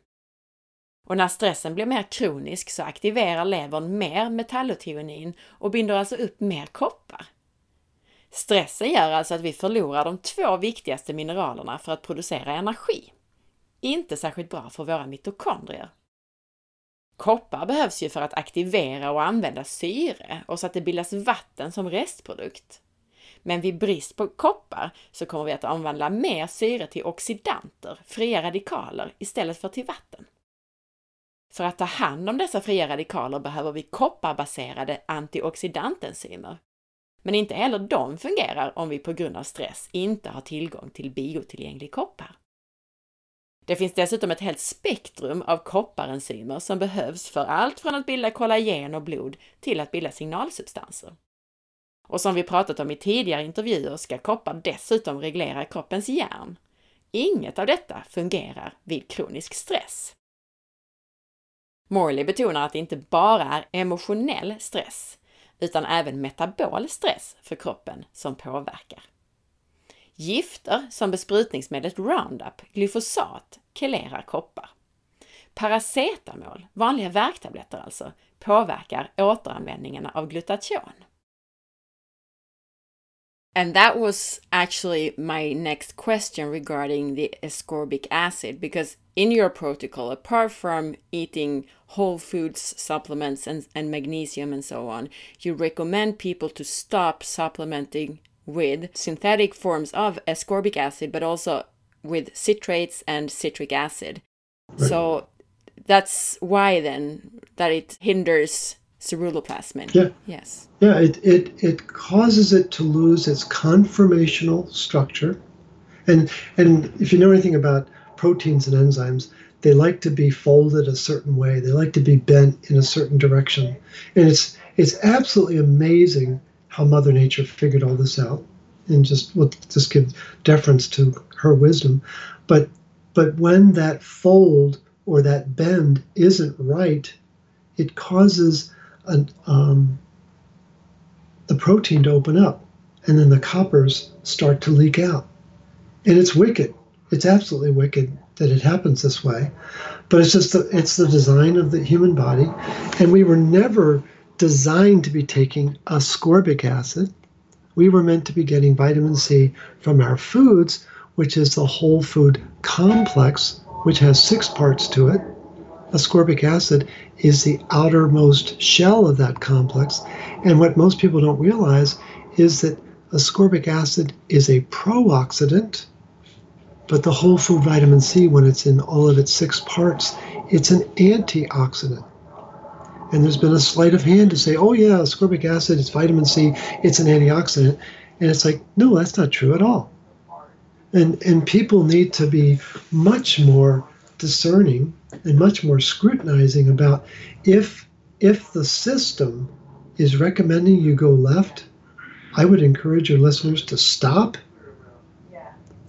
Och när stressen blir mer kronisk så aktiverar levern mer metallotionin och binder alltså upp mer koppar. Stressen gör alltså att vi förlorar de två viktigaste mineralerna för att producera energi. Inte särskilt bra för våra mitokondrier. Koppar behövs ju för att aktivera och använda syre och så att det bildas vatten som restprodukt. Men vid brist på koppar så kommer vi att omvandla mer syre till oxidanter, fria radikaler, istället för till vatten. För att ta hand om dessa fria radikaler behöver vi kopparbaserade antioxidantenzymer. Men inte heller de fungerar om vi på grund av stress inte har tillgång till biotillgänglig koppar. Det finns dessutom ett helt spektrum av kopparenzymer som behövs för allt från att bilda kollagen och blod till att bilda signalsubstanser. Och som vi pratat om i tidigare intervjuer ska koppar dessutom reglera kroppens järn. Inget av detta fungerar vid kronisk stress. Morley betonar att det inte bara är emotionell stress, utan även metabol stress för kroppen som påverkar. Gifter som besprutningsmedlet Roundup, glyfosat, kelerar koppar. Paracetamol, vanliga värktabletter alltså, påverkar återanvändningen av glutation. And that was actually my next question regarding the ascorbic acid because in your protocol, apart from eating whole foods supplements and, and magnesium and so on, you recommend people to stop supplementing with synthetic forms of ascorbic acid, but also with citrates and citric acid. Right. So that's why then that it hinders ceruloplasmin. Yeah. Yes. Yeah, it, it, it causes it to lose its conformational structure. And, and if you know anything about proteins and enzymes, they like to be folded a certain way. They like to be bent in a certain direction. And it's, it's absolutely amazing how Mother Nature figured all this out. And just we'll just give deference to her wisdom. But but when that fold or that bend isn't right, it causes an, um, the protein to open up, and then the coppers start to leak out. And it's wicked. It's absolutely wicked that it happens this way. But it's just the, it's the design of the human body, and we were never designed to be taking ascorbic acid. We were meant to be getting vitamin C from our foods, which is the whole food complex, which has six parts to it. Ascorbic acid is the outermost shell of that complex. And what most people don't realize is that ascorbic acid is a pro-oxidant, but the whole food vitamin C, when it's in all of its six parts, it's an antioxidant. And there's been a sleight of hand to say, oh, yeah, ascorbic acid, it's vitamin C, it's an antioxidant. And it's like, no, that's not true at all. And, and people need to be much more discerning and much more scrutinizing about if if the system is recommending you go left, I would encourage your listeners to stop,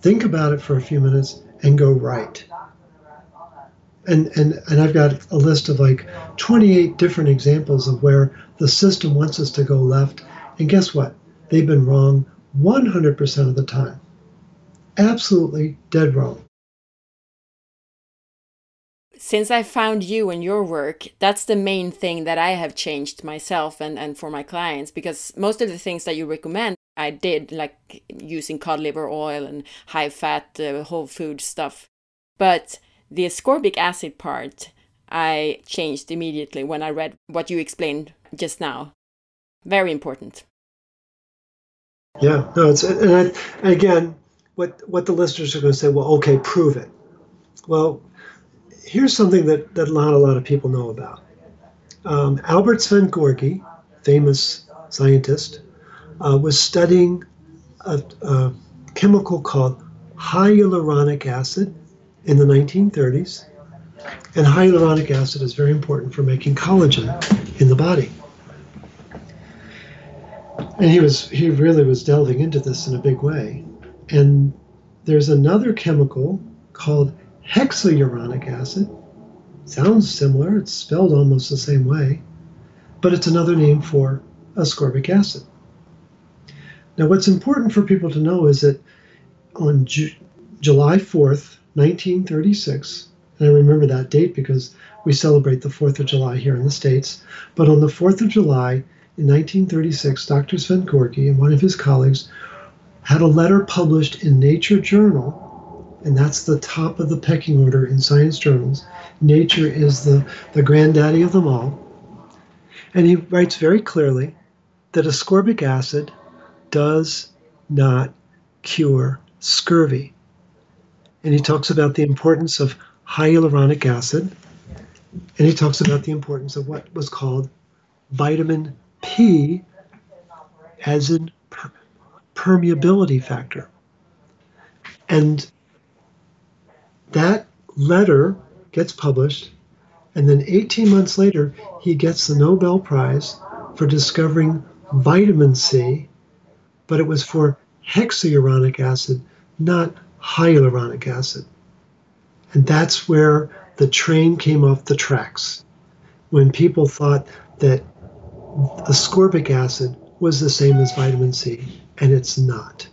think about it for a few minutes, and go right. And, and, and I've got a list of like 28 different examples of where the system wants us to go left. And guess what? They've been wrong 100% of the time. Absolutely dead wrong since I found you and your work, that's the main thing that I have changed myself and, and for my clients because most of the things that you recommend, I did like using cod liver oil and high fat uh, whole food stuff. But the ascorbic acid part, I changed immediately when I read what you explained just now. Very important. Yeah, no, it's and I, again, what what the listeners are going to say. Well, okay, prove it. Well, here's something that, that not a lot of people know about. Um, Albert Szent-Györgyi, famous scientist, uh, was studying a, a, chemical called hyaluronic acid in the 1930s. And hyaluronic acid is very important for making collagen in the body. And he was he really was delving into this in a big way. And there's another chemical called hexauronic acid. Sounds similar, it's spelled almost the same way, but it's another name for ascorbic acid. Now, what's important for people to know is that on Ju- July 4th, 1936, and I remember that date because we celebrate the 4th of July here in the States, but on the 4th of July in 1936, Dr. Szent-Györgyi and one of his colleagues had a letter published in Nature Journal and that's the top of the pecking order in science journals. Nature is the, the granddaddy of them all. And he writes very clearly that ascorbic acid does not cure scurvy. And he talks about the importance of hyaluronic acid, and he talks about the importance of what was called vitamin P as in per- permeability factor. And that letter gets published, and then 18 months later, he gets the Nobel Prize for discovering vitamin C, but it was for hexauronic acid, not hyaluronic acid. And that's where the train came off the tracks when people thought that ascorbic acid was the same as vitamin C, and it's not.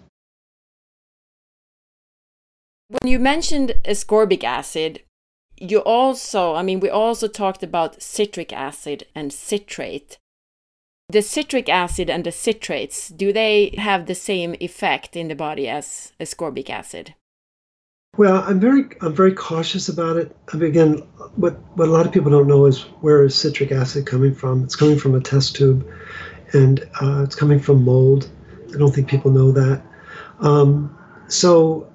When you mentioned ascorbic acid, you also, I mean, we also talked about citric acid and citrate. The citric acid and the citrates, do they have the same effect in the body as ascorbic acid? Well, I'm very I'm very cautious about it. I mean, again, what what a lot of people don't know is where is citric acid coming from? It's coming from a test tube, and uh, it's coming from mold. I don't think people know that. Um, so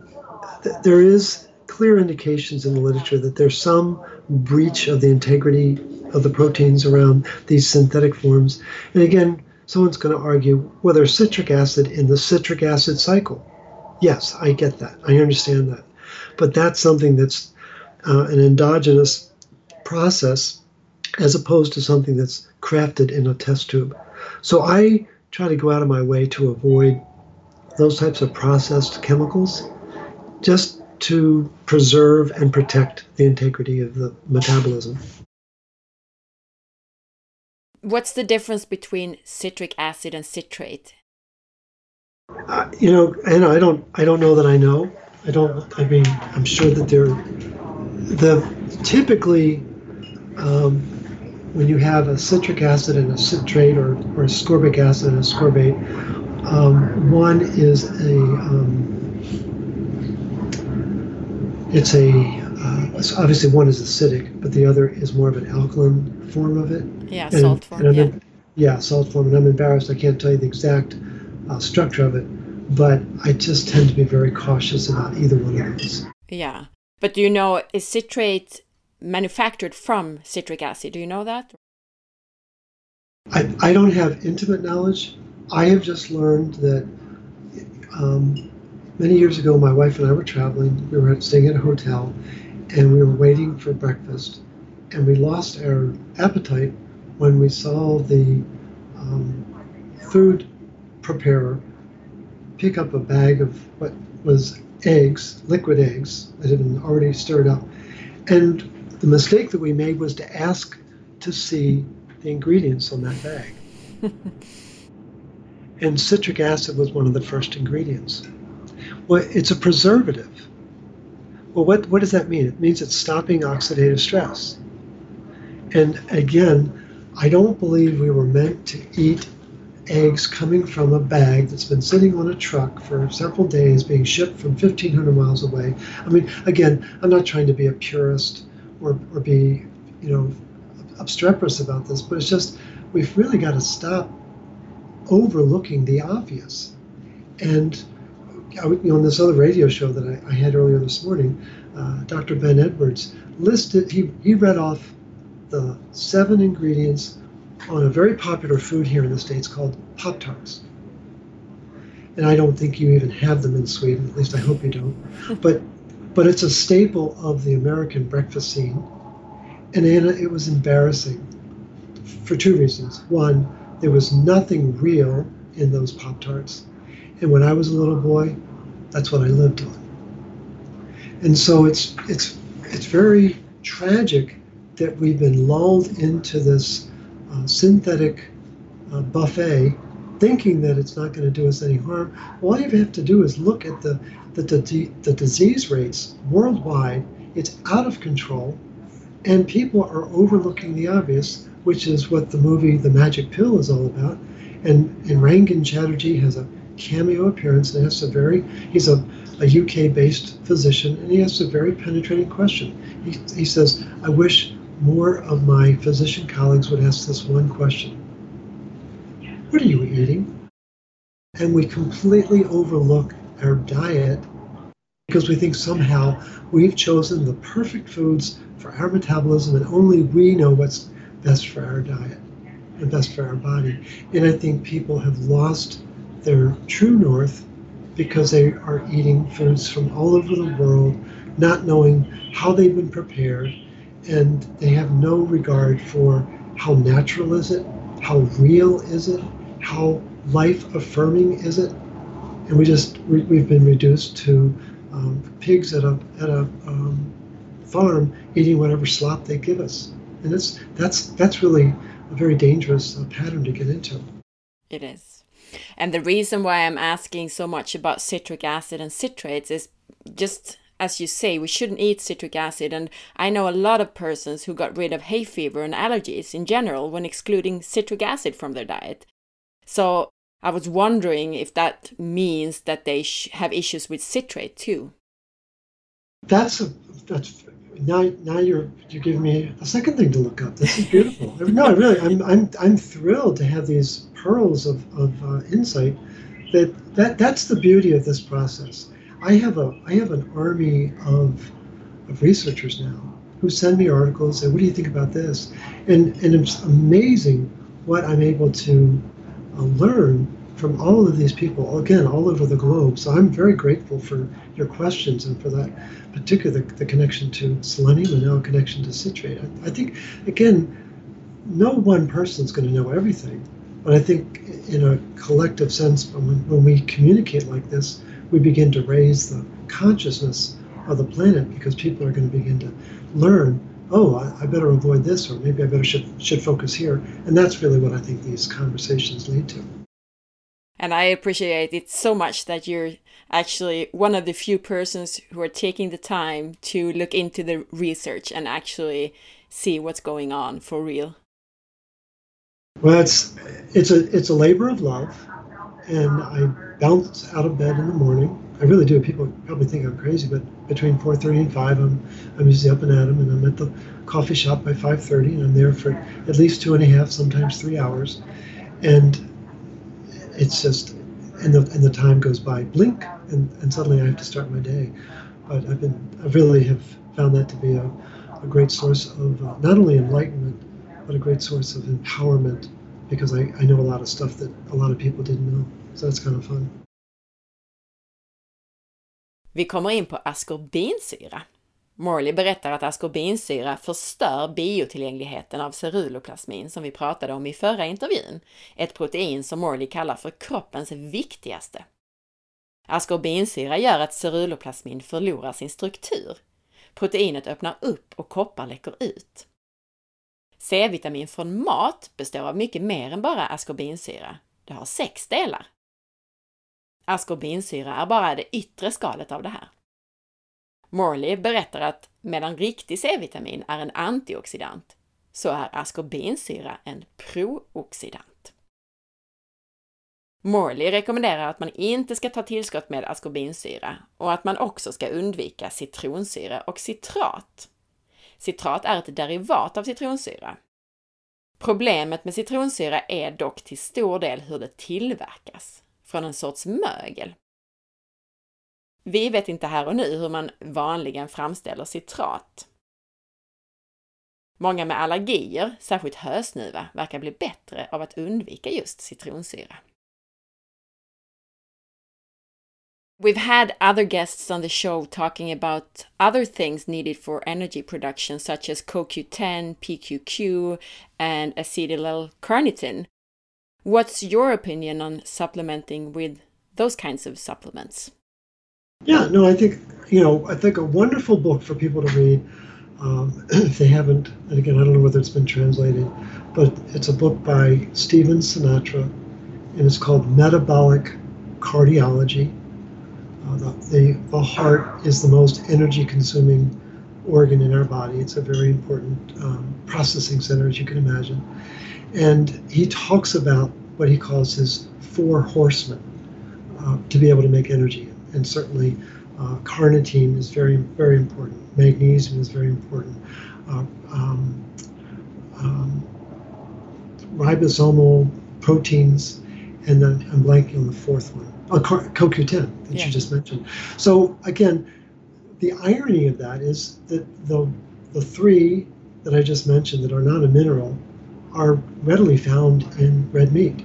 there is clear indications in the literature that there's some breach of the integrity of the proteins around these synthetic forms. And again, someone's going to argue well, there's citric acid in the citric acid cycle. Yes, I get that. I understand that. But that's something that's uh, an endogenous process as opposed to something that's crafted in a test tube. So I try to go out of my way to avoid those types of processed chemicals just to preserve and protect the integrity of the metabolism. What's the difference between citric acid and citrate? Uh, you know, and I don't, I don't know that I know. I don't. I mean, I'm sure that they're the typically um, when you have a citric acid and a citrate, or, or ascorbic acid and ascorbate, um, one is a um, it's a uh, obviously one is acidic, but the other is more of an alkaline form of it. Yeah, and, salt form. yeah. yeah, salt form. And I'm embarrassed. I can't tell you the exact uh, structure of it, but I just tend to be very cautious about either one of those. Yeah, but do you know is citrate manufactured from citric acid? Do you know that? I, I don't have intimate knowledge. I have just learned that um, many years ago, my wife and I were traveling. We were staying at a hotel, and we were waiting for breakfast, and we lost our appetite when we saw the um, food preparer pick up a bag of what was eggs, liquid eggs that had been already stirred up. And the mistake that we made was to ask to see the ingredients on that bag. (laughs) and citric acid was one of the first ingredients. Well, it's a preservative. Well, what, what does that mean? It means it's stopping oxidative stress. And again, I don't believe we were meant to eat eggs coming from a bag that's been sitting on a truck for several days, being shipped from 1,500 miles away. I mean, again, I'm not trying to be a purist or, or be, you know, obstreperous about this, but it's just we've really got to stop overlooking the obvious. And I, you know, on this other radio show that I, I had earlier this morning, uh, Dr. Ben Edwards listed, he, he read off the seven ingredients on a very popular food here in the States called Pop Tarts. And I don't think you even have them in Sweden, at least I hope you don't. (laughs) But, but it's a staple of the American breakfast scene. And Anna, it was embarrassing for two reasons. One, there was nothing real in those Pop Tarts. And when I was a little boy, that's what I lived on. And so it's it's it's very tragic that we've been lulled into this synthetic uh, buffet, thinking that it's not going to do us any harm. All you have to do is look at the the, the, the disease rates worldwide. It's out of control, and people are overlooking the obvious, which is what the movie The Magic Pill is all about. And and Rangan Chatterjee has a cameo appearance and asks a very he's a, a UK based physician and he asks a very penetrating question. He, he says, I wish more of my physician colleagues would ask this one question What are you eating? And we completely overlook our diet because we think somehow we've chosen the perfect foods for our metabolism and only we know what's best for our diet and best for our body. And I think people have lost their true north because they are eating foods from all over the world, not knowing how they've been prepared, and they have no regard for how natural is it, how real is it, how life affirming is it, and we just we've been reduced to um, pigs at a at a um, farm eating whatever slop they give us, and that's that's that's really a very dangerous uh, pattern to get into. It is. And the reason why I'm asking so much about citric acid and citrates is just as you say, we shouldn't eat citric acid. And I know a lot of persons who got rid of hay fever and allergies in general when excluding citric acid from their diet. So I was wondering if that means that they have issues with citrate too. That's a that's now now you're you give me a second thing to look up. This is beautiful. no, really, I'm I'm I'm thrilled to have these pearls of of uh, insight. That that that's the beauty of this process. I have a I have an army of of researchers now who send me articles and what do you think about this? And, and it's amazing what I'm able to uh, learn from all of these people, again, all over the globe. So I'm very grateful for your questions and for that particular the, the connection to selenium and now connection to citrate. I, I think, again, no one person is going to know everything, but I think in a collective sense, when, when we communicate like this, we begin to raise the consciousness of the planet because people are going to begin to learn oh I, I, better avoid this or maybe i better should should focus here. And that's really what i think these conversations lead to. And i appreciate it so much that you're actually one of the few persons who are taking the time to look into the research and actually see what's going on for real. Well it's it's a it's a labor of love and i bounce out of bed in the morning I really do. People probably think I'm crazy, but between 4:30 and 5, I'm I'm usually up and at 'em, and I'm at the coffee shop by 5:30, and I'm there for at least two and a half, sometimes three hours, and it's just and the and the time goes by blink, and, and suddenly I have to start my day. But I've been I really have found that to be a, a great source of uh, not only enlightenment, but a great source of empowerment because I, I know a lot of stuff that a lot of people didn't know. So that's kind of fun. Vi kommer in på askorbinsyra. Morley berättar att askorbinsyra förstör biotillgängligheten av ceruloplasmin som vi pratade om i förra intervjun, ett protein som Morley kallar för kroppens viktigaste. Askorbinsyra gör att ceruloplasmin förlorar sin struktur. Proteinet öppnar upp och koppar läcker ut. C-vitamin från mat består av mycket mer än bara askorbinsyra. Det har sex delar. Askorbinsyra är bara det yttre skalet av det här. Morley berättar att medan riktig C-vitamin är en antioxidant så är askorbinsyra en prooxidant. Morley rekommenderar att man inte ska ta tillskott med askorbinsyra och att man också ska undvika citronsyra och citrat. Citrat är ett derivat av citronsyra. Problemet med citronsyra är dock till stor del hur det tillverkas från en sorts mögel. Vi vet inte här och nu hur man vanligen framställer citrat. Många med allergier, särskilt hösnuva, verkar bli bättre av att undvika just citronsyra. We've had other guests on the show talking about other things needed for energy production, such as CoQ10, PQQ, and acetyl L carnitine. What's your opinion on supplementing with those kinds of supplements? Yeah, no, I think you know, I think a wonderful book for people to read um, if (clears throat) they haven't. And again, I don't know whether it's been translated, but it's a book by Stephen Sinatra, and it's called Metabolic Cardiology. Uh, the, the, heart is the most energy-consuming organ in our body. It's a very important um, processing center, as you can imagine. And he talks about what he calls his four horsemen uh, to be able to make energy. And certainly, uh, carnitine is very, very important. Magnesium is very important. Uh, um, um, ribosomal proteins, and then I'm blanking on the fourth one. Oh, CoQ10 that yeah. you just mentioned. So again, the irony of that is that the the three that I just mentioned that are not a mineral are readily found in red meat.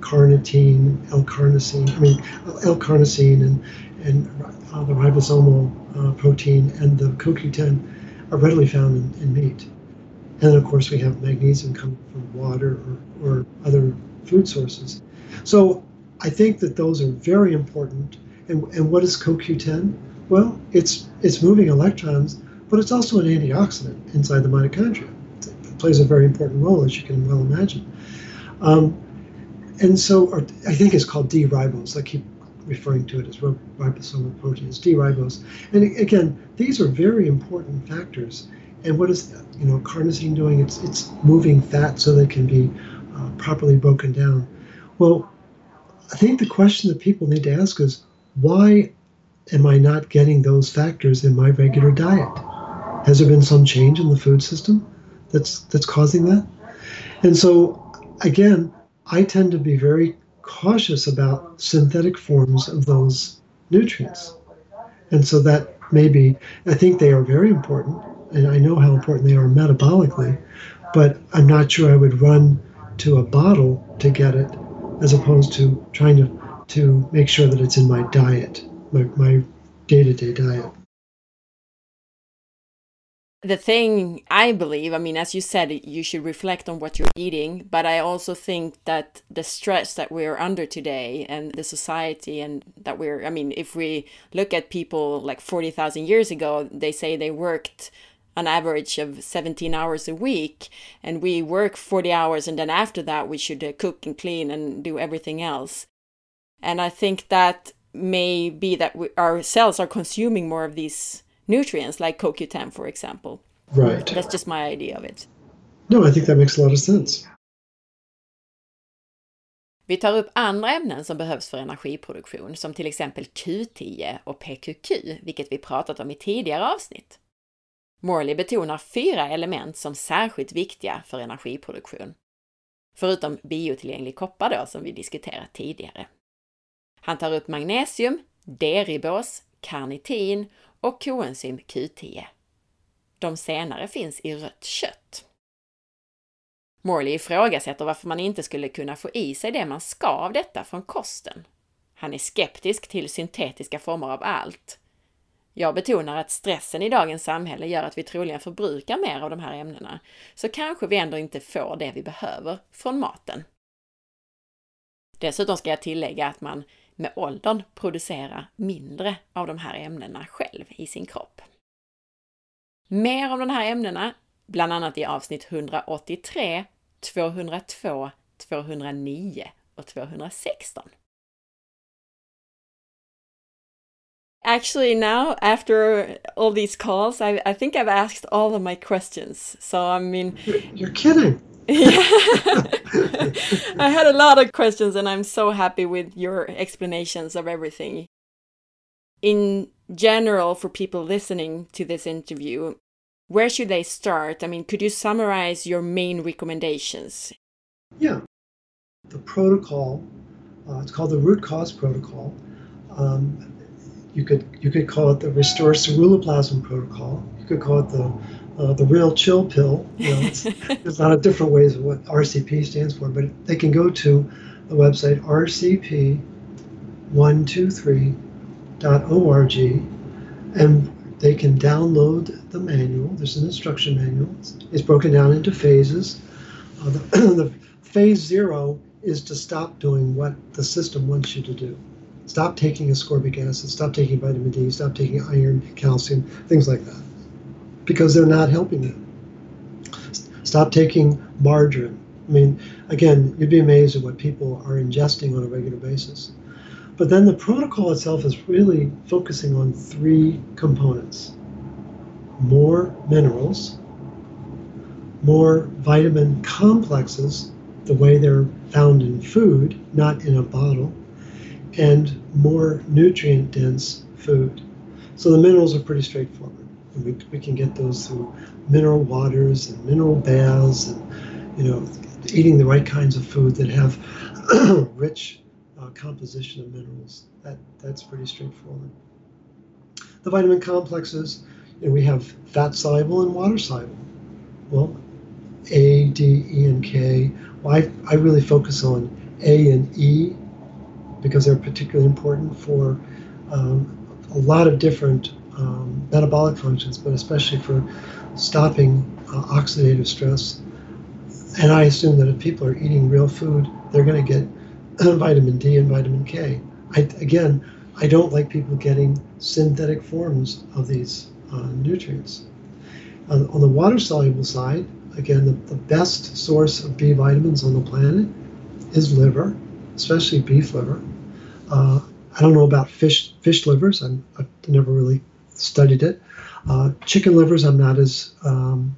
Carnitine, L-carnosine, I mean L-carnosine and and uh, the ribosomal uh, protein and the CoQ10 are readily found in, in meat. And of course, we have magnesium coming from water or, or other food sources. So I think that those are very important. And, and what is CoQ10? Well, it's it's moving electrons, but it's also an antioxidant inside the mitochondria It plays a very important role, as you can well imagine. Um, and so, or I think it's called D-ribose. I keep referring to it as ribosomal protein. It's D-ribose. And again, these are very important factors. And what is you know carnosine doing? It's it's moving fat so they can be uh, properly broken down. Well, I think the question that people need to ask is why am I not getting those factors in my regular diet? Has there been some change in the food system? that's that's causing that. And so again, I tend to be very cautious about synthetic forms of those nutrients. And so that maybe I think they are very important, and I know how important they are metabolically, but I'm not sure I would run to a bottle to get it, as opposed to trying to to make sure that it's in my diet, my my day to day diet. The thing I believe, I mean, as you said, you should reflect on what you're eating, but I also think that the stress that we're under today and the society, and that we're, I mean, if we look at people like 40,000 years ago, they say they worked an average of 17 hours a week, and we work 40 hours, and then after that, we should uh, cook and clean and do everything else. And I think that may be that we, our cells are consuming more of these nutrients like CoQ10 for example. Right. That's just my idea of it. No, I think that makes a lot of sense. Vi tar upp andra ämnen som behövs för energiproduktion, som till exempel Q10 och PQQ, vilket vi pratat om i tidigare avsnitt. Morley betonar fyra element som särskilt viktiga för energiproduktion. Förutom biotillgänglig koppar då, som vi diskuterat tidigare. Han tar upp magnesium, deribos, karnitin och koenzym Q10. De senare finns i rött kött. Morley ifrågasätter varför man inte skulle kunna få i sig det man ska av detta från kosten. Han är skeptisk till syntetiska former av allt. Jag betonar att stressen i dagens samhälle gör att vi troligen förbrukar mer av de här ämnena, så kanske vi ändå inte får det vi behöver från maten. Dessutom ska jag tillägga att man med åldern producerar mindre av de här ämnena själv i sin kropp. Mer om de här ämnena, bland annat i avsnitt 183, 202, 209 och 216. Actually, now after all these calls, I, I think I've asked all of my questions. So I mean, (laughs) you're kidding. (laughs) I had a lot of questions and I'm so happy with your explanations of everything. In general, for people listening to this interview, where should they start? I mean, could you summarize your main recommendations? Yeah. The protocol, uh, it's called the root cause protocol. Um, you could you could call it the restore ceruloplasmin protocol. You could call it the uh, the real chill pill. You know, (laughs) there's a lot of different ways of what RCP stands for, but they can go to the website rcp123.org and they can download the manual. There's an instruction manual. It's broken down into phases. Uh, the, (clears throat) the phase zero is to stop doing what the system wants you to do. Stop taking ascorbic acid, stop taking vitamin D, stop taking iron, calcium, things like that because they're not helping you. Stop taking margarine. I mean, again, you'd be amazed at what people are ingesting on a regular basis. But then the protocol itself is really focusing on three components more minerals, more vitamin complexes, the way they're found in food, not in a bottle, and more nutrient dense food. So the minerals are pretty straightforward. And we, we can get those through mineral waters and mineral baths and, you know, eating the right kinds of food that have (clears throat) rich uh, composition of minerals. That, that's pretty straightforward. The vitamin complexes, you know, we have fat soluble and water soluble. Well, A, D, E, and K. Well, I, I really focus on A and E because they're particularly important for um, a lot of different um, metabolic functions, but especially for stopping uh, oxidative stress. And I assume that if people are eating real food, they're going to get (clears throat) vitamin D and vitamin K. I, again, I don't like people getting synthetic forms of these uh, nutrients. On, on, the water soluble side, again, the, the best source of B vitamins on the planet is liver, especially beef liver. Uh, I don't know about fish fish livers. i have never really studied it. Uh, chicken livers, I'm not as um,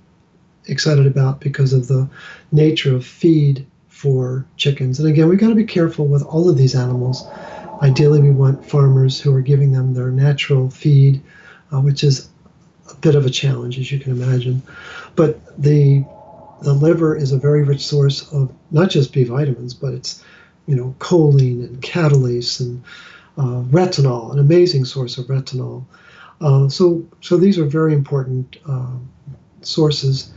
excited about because of the nature of feed for chickens. And again, we've got to be careful with all of these animals. Ideally, we want farmers who are giving them their natural feed, uh, which is a bit of a challenge, as you can imagine. But the the liver is a very rich source of not just B vitamins, but it's you know choline and catalase and uh, retinol, an amazing source of retinol. Uh, so, so these are very important uh, sources.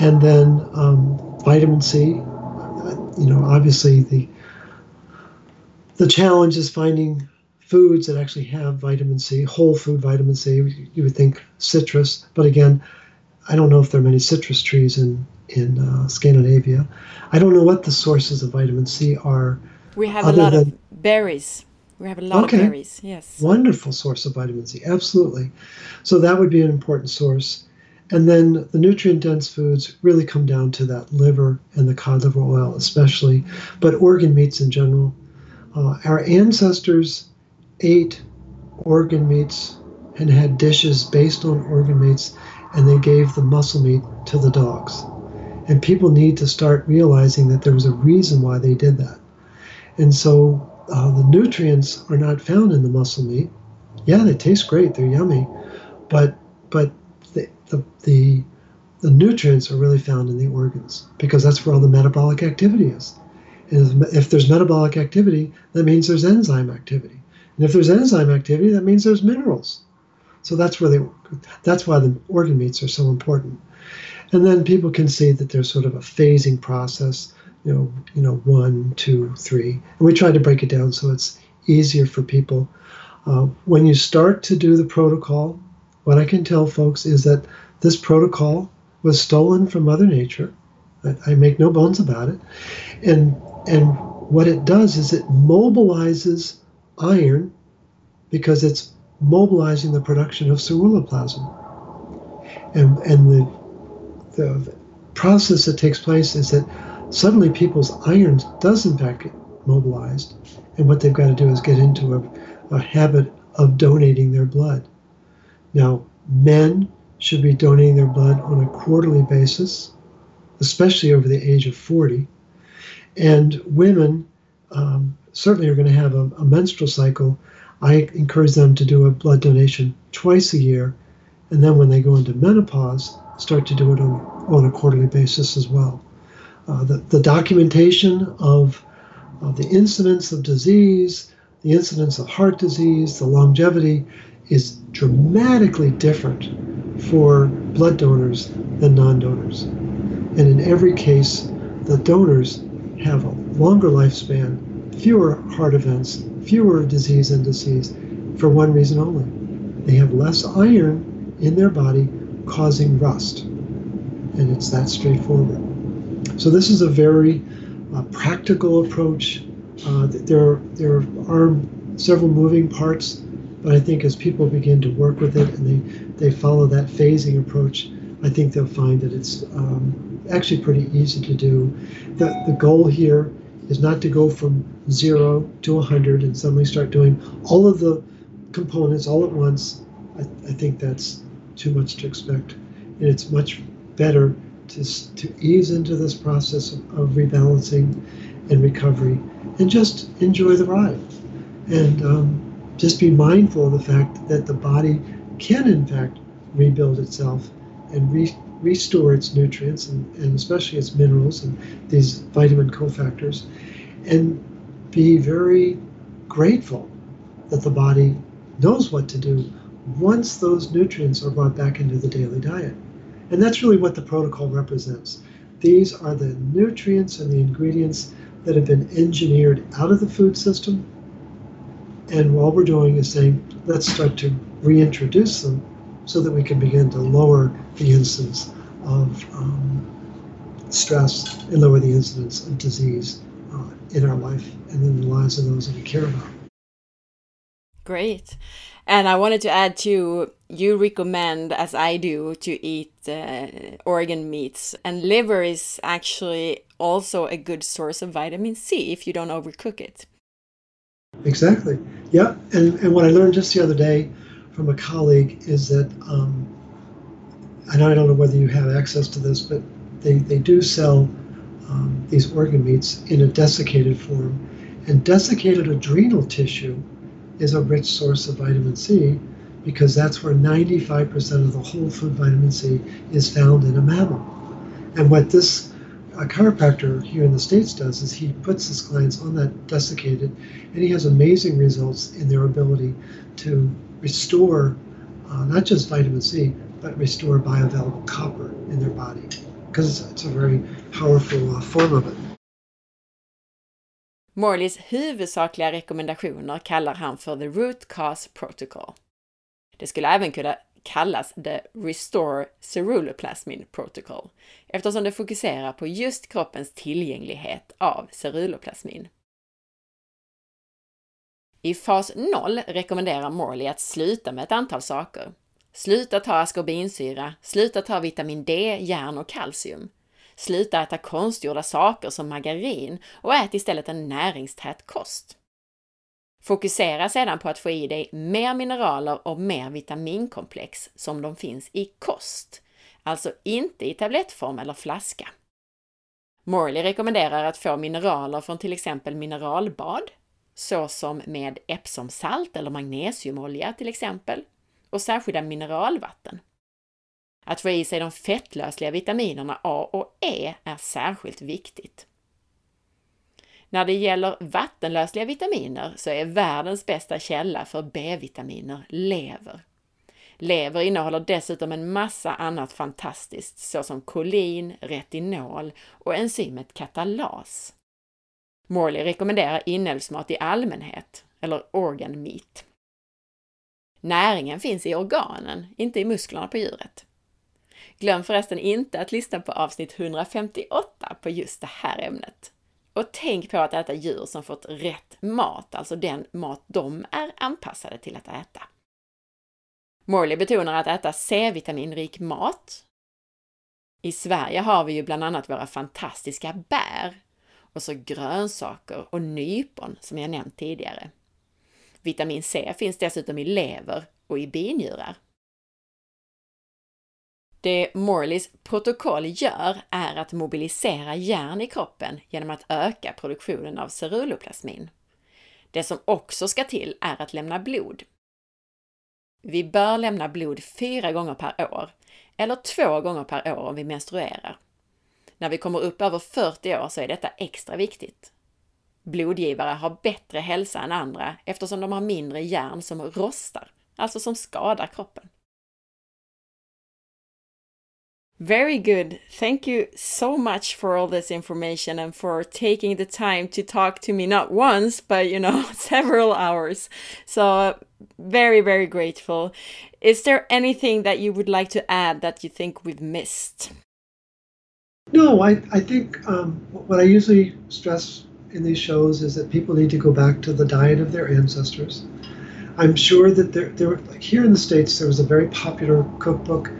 And then um, vitamin C. You know, obviously the the challenge is finding foods that actually have vitamin C, whole food vitamin C. You would think citrus, but again, I don't know if there are many citrus trees in in uh, Scandinavia. I don't know what the sources of vitamin C are. We have a lot than, of berries. We have a lot okay, of berries. Yes. Wonderful source of vitamin C. Absolutely. So that would be an important source. And then the nutrient dense foods really come down to that liver and the cod liver oil, especially, but organ meats in general. Uh, our ancestors ate organ meats and had dishes based on organ meats, and they gave the muscle meat to the dogs. And people need to start realizing that there was a reason why they did that. And so uh, the nutrients are not found in the muscle meat. Yeah, they taste great, they're yummy, but but the, the, the, the nutrients are really found in the organs because that's where all the metabolic activity is. And if, if there's metabolic activity, that means there's enzyme activity. And if there's enzyme activity, that means there's minerals. So that's where they, that's why the organ meats are so important. And then people can see that there's sort of a phasing process, you know, you know, one, two, three. And we try to break it down so it's easier for people. Uh, when you start to do the protocol, what I can tell folks is that this protocol was stolen from Mother Nature. I, I make no bones about it. And and what it does is it mobilizes iron because it's mobilizing the production of ceruloplasmin. And and the the process that takes place is that suddenly people's iron does in fact get mobilized, and what they've got to do is get into a, a habit of donating their blood. Now, men should be donating their blood on a quarterly basis, especially over the age of 40. And women um, certainly are going to have a, a menstrual cycle. I encourage them to do a blood donation twice a year, and then when they go into menopause, start to do it on, on a quarterly basis as well. Uh, the, the documentation of, of the incidence of disease, the incidence of heart disease, the longevity is dramatically different for blood donors than non donors. And in every case, the donors have a longer lifespan, fewer heart events, fewer disease indices for one reason only. They have less iron in their body causing rust. And it's that straightforward. So this is a very uh, practical approach. Uh, there, there are several moving parts, but I think as people begin to work with it and they, they follow that phasing approach, I think they'll find that it's um, actually pretty easy to do. The, the goal here is not to go from zero to 100 and suddenly start doing all of the components all at once. I, I think that's too much to expect. And it's much better to, to ease into this process of, of rebalancing and recovery and just enjoy the ride. And um, just be mindful of the fact that the body can, in fact, rebuild itself and re- restore its nutrients and, and especially its minerals and these vitamin cofactors and be very grateful that the body knows what to do once those nutrients are brought back into the daily diet. And that's really what the protocol represents. These are the nutrients and the ingredients that have been engineered out of the food system. And what we're doing is saying, let's start to reintroduce them so that we can begin to lower the incidence of um, stress and lower the incidence of disease uh, in our life and in the lives of those that we care about. Great. And I wanted to add too, you recommend, as I do, to eat uh, organ meats. And liver is actually also a good source of vitamin C if you don't overcook it. Exactly. Yeah. And, and what I learned just the other day from a colleague is that, um, and I don't know whether you have access to this, but they, they do sell um, these organ meats in a desiccated form. And desiccated adrenal tissue is a rich source of vitamin C because that's where 95% of the whole food vitamin C is found in a mammal. And what this a chiropractor here in the States does is he puts his clients on that desiccated, and he has amazing results in their ability to restore uh, not just vitamin C, but restore bioavailable copper in their body because it's a very powerful uh, form of it. Morleys huvudsakliga rekommendationer kallar han för the root cause protocol. Det skulle även kunna kallas the Restore Ceruloplasmin Protocol eftersom det fokuserar på just kroppens tillgänglighet av ceruloplasmin. I fas 0 rekommenderar Morley att sluta med ett antal saker. Sluta ta askorbinsyra, sluta ta vitamin D, järn och kalcium. Sluta äta konstgjorda saker som margarin och ät istället en näringstät kost. Fokusera sedan på att få i dig mer mineraler och mer vitaminkomplex som de finns i kost, alltså inte i tablettform eller flaska. Morley rekommenderar att få mineraler från till exempel mineralbad, såsom med Epsomsalt eller magnesiumolja till exempel, och särskilda mineralvatten. Att få i sig de fettlösliga vitaminerna A och E är särskilt viktigt. När det gäller vattenlösliga vitaminer så är världens bästa källa för B-vitaminer lever. Lever innehåller dessutom en massa annat fantastiskt såsom kolin, retinol och enzymet katalas. Morley rekommenderar inälvsmat i allmänhet, eller organ meat. Näringen finns i organen, inte i musklerna på djuret. Glöm förresten inte att lyssna på avsnitt 158 på just det här ämnet. Och tänk på att äta djur som fått rätt mat, alltså den mat de är anpassade till att äta. Morley betonar att äta C-vitaminrik mat. I Sverige har vi ju bland annat våra fantastiska bär och så grönsaker och nypon som jag nämnt tidigare. Vitamin C finns dessutom i lever och i binjurar. Det Morleys protokoll gör är att mobilisera järn i kroppen genom att öka produktionen av ceruloplasmin. Det som också ska till är att lämna blod. Vi bör lämna blod fyra gånger per år, eller två gånger per år om vi menstruerar. När vi kommer upp över 40 år så är detta extra viktigt. Blodgivare har bättre hälsa än andra eftersom de har mindre järn som rostar, alltså som skadar kroppen. Very good. Thank you so much for all this information and for taking the time to talk to me not once, but you know, (laughs) several hours. So, very, very grateful. Is there anything that you would like to add that you think we've missed? No, I, I think um, what I usually stress in these shows is that people need to go back to the diet of their ancestors. I'm sure that there, there like here in the States, there was a very popular cookbook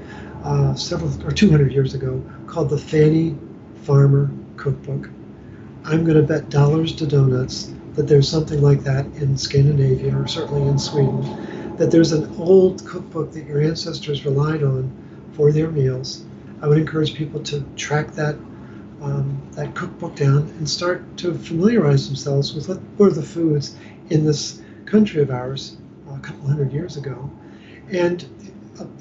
uh, several or 200 years ago called the Fannie Farmer Cookbook. I'm going to bet dollars to donuts that there's something like that in Scandinavia or certainly in Sweden. That there's an old cookbook that your ancestors relied on for their meals. I would encourage people to track that um, that cookbook down and start to familiarize themselves with what were the foods in this country of ours uh, a couple hundred years ago. And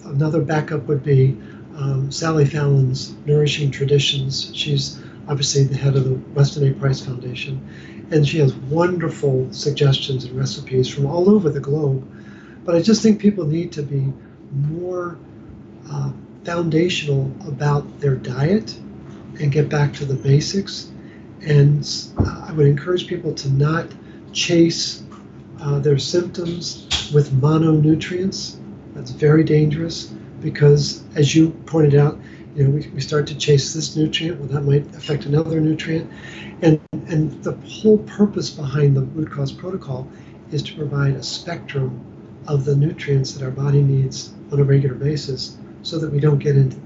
another backup would be um, Sally Fallon's Nourishing Traditions. She's obviously the head of the Weston A. Price Foundation, and she has wonderful suggestions and recipes from all over the globe. But I just think people need to be more uh, foundational about their diet and get back to the basics. And I would encourage people to not chase uh, their symptoms with mononutrients that's very dangerous because, as you pointed out, you know, we, we start to chase this nutrient, well, that might affect another nutrient. And, and the whole purpose behind the root cause protocol is to provide a spectrum of the nutrients that our body needs on a regular basis so that we don't get into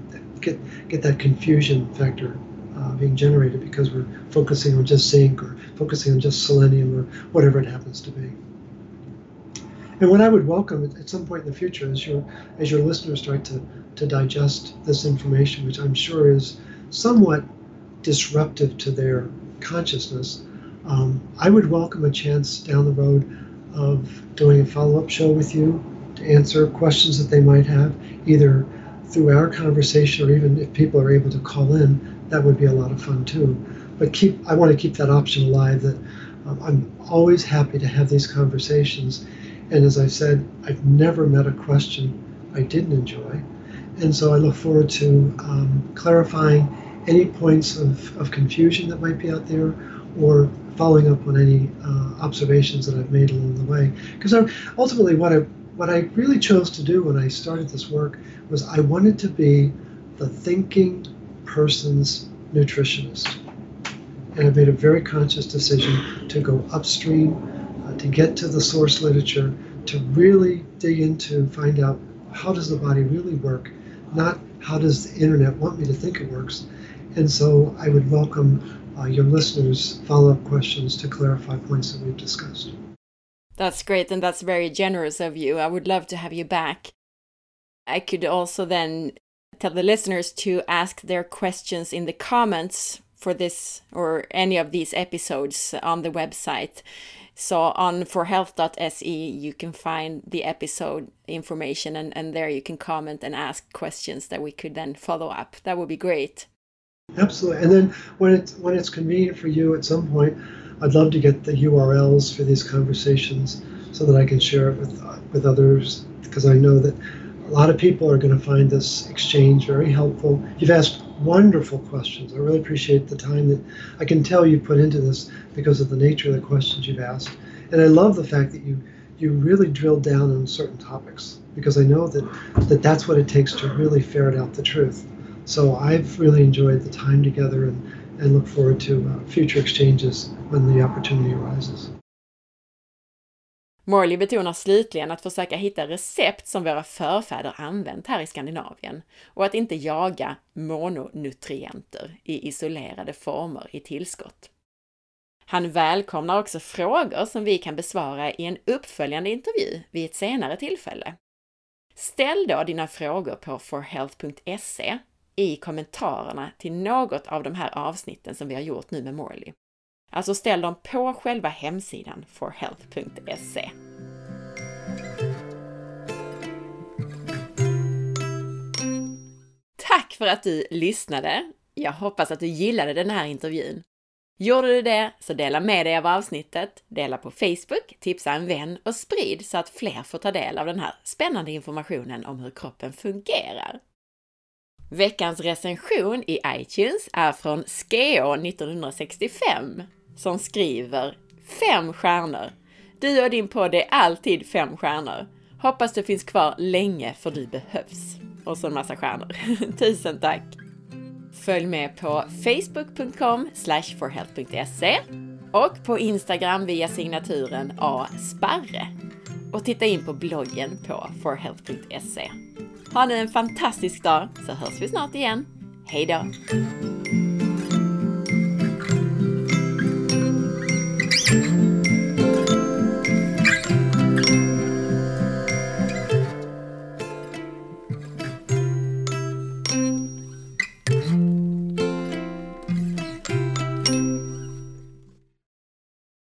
get, get that confusion factor uh, being generated because we're focusing on just zinc or focusing on just selenium or whatever it happens to be. And what I would welcome at, some point in the future, as your as your listeners start to to digest this information, which I'm sure is somewhat disruptive to their consciousness, um, I would welcome a chance down the road of doing a follow up show with you to answer questions that they might have, either through our conversation or even if people are able to call in, that would be a lot of fun too. But keep I want to keep that option alive that um, I'm always happy to have these conversations and as I said, I've never met a question I didn't enjoy. And so I look forward to um, clarifying any points of, of confusion that might be out there or following up on any uh, observations that I've made along the way. Because ultimately, what I what I really chose to do when I started this work was I wanted to be the thinking person's nutritionist. And I made a very conscious decision to go upstream, uh, to get to the source literature, to really dig into, find out how does the body really work, not how does the internet want me to think it works. And so I would welcome uh, your listeners' follow up questions to clarify points that we've discussed. That's great, and that's very generous of you. I would love to have you back. I could also then tell the listeners to ask their questions in the comments for this or any of these episodes on the website. So on forhealth.se you can find the episode information and, and there you can comment and ask questions that we could then follow up. That would be great. Absolutely. And then when it's when it's convenient for you at some point, I'd love to get the URLs for these conversations so that I can share it with with others because I know that a lot of people are going to find this exchange very helpful. You've asked wonderful questions. I really appreciate the time that I can tell you put into this because of the nature of the questions you've asked. And I love the fact that you you really drilled down on certain topics because I know that, that that's what it takes to really ferret out the truth. So I've really enjoyed the time together and, and look forward to uh, future exchanges when the opportunity arises. Morley betonar slutligen att försöka hitta recept som våra förfäder använt här i Skandinavien och att inte jaga mononutrienter i isolerade former i tillskott. Han välkomnar också frågor som vi kan besvara i en uppföljande intervju vid ett senare tillfälle. Ställ då dina frågor på forhealth.se i kommentarerna till något av de här avsnitten som vi har gjort nu med Morley. Alltså ställ dem på själva hemsidan forhealth.se. Tack för att du lyssnade! Jag hoppas att du gillade den här intervjun. Gjorde du det, så dela med dig av avsnittet, dela på Facebook, tipsa en vän och sprid så att fler får ta del av den här spännande informationen om hur kroppen fungerar. Veckans recension i iTunes är från Skeo 1965 som skriver fem stjärnor. Du och din podd är alltid fem stjärnor. Hoppas du finns kvar länge för du behövs. Och så en massa stjärnor. (laughs) Tusen tack! Följ med på facebook.com forhealth.se och på Instagram via signaturen asparre. Och titta in på bloggen på forhealth.se. Ha nu en fantastisk dag så hörs vi snart igen. Hejdå!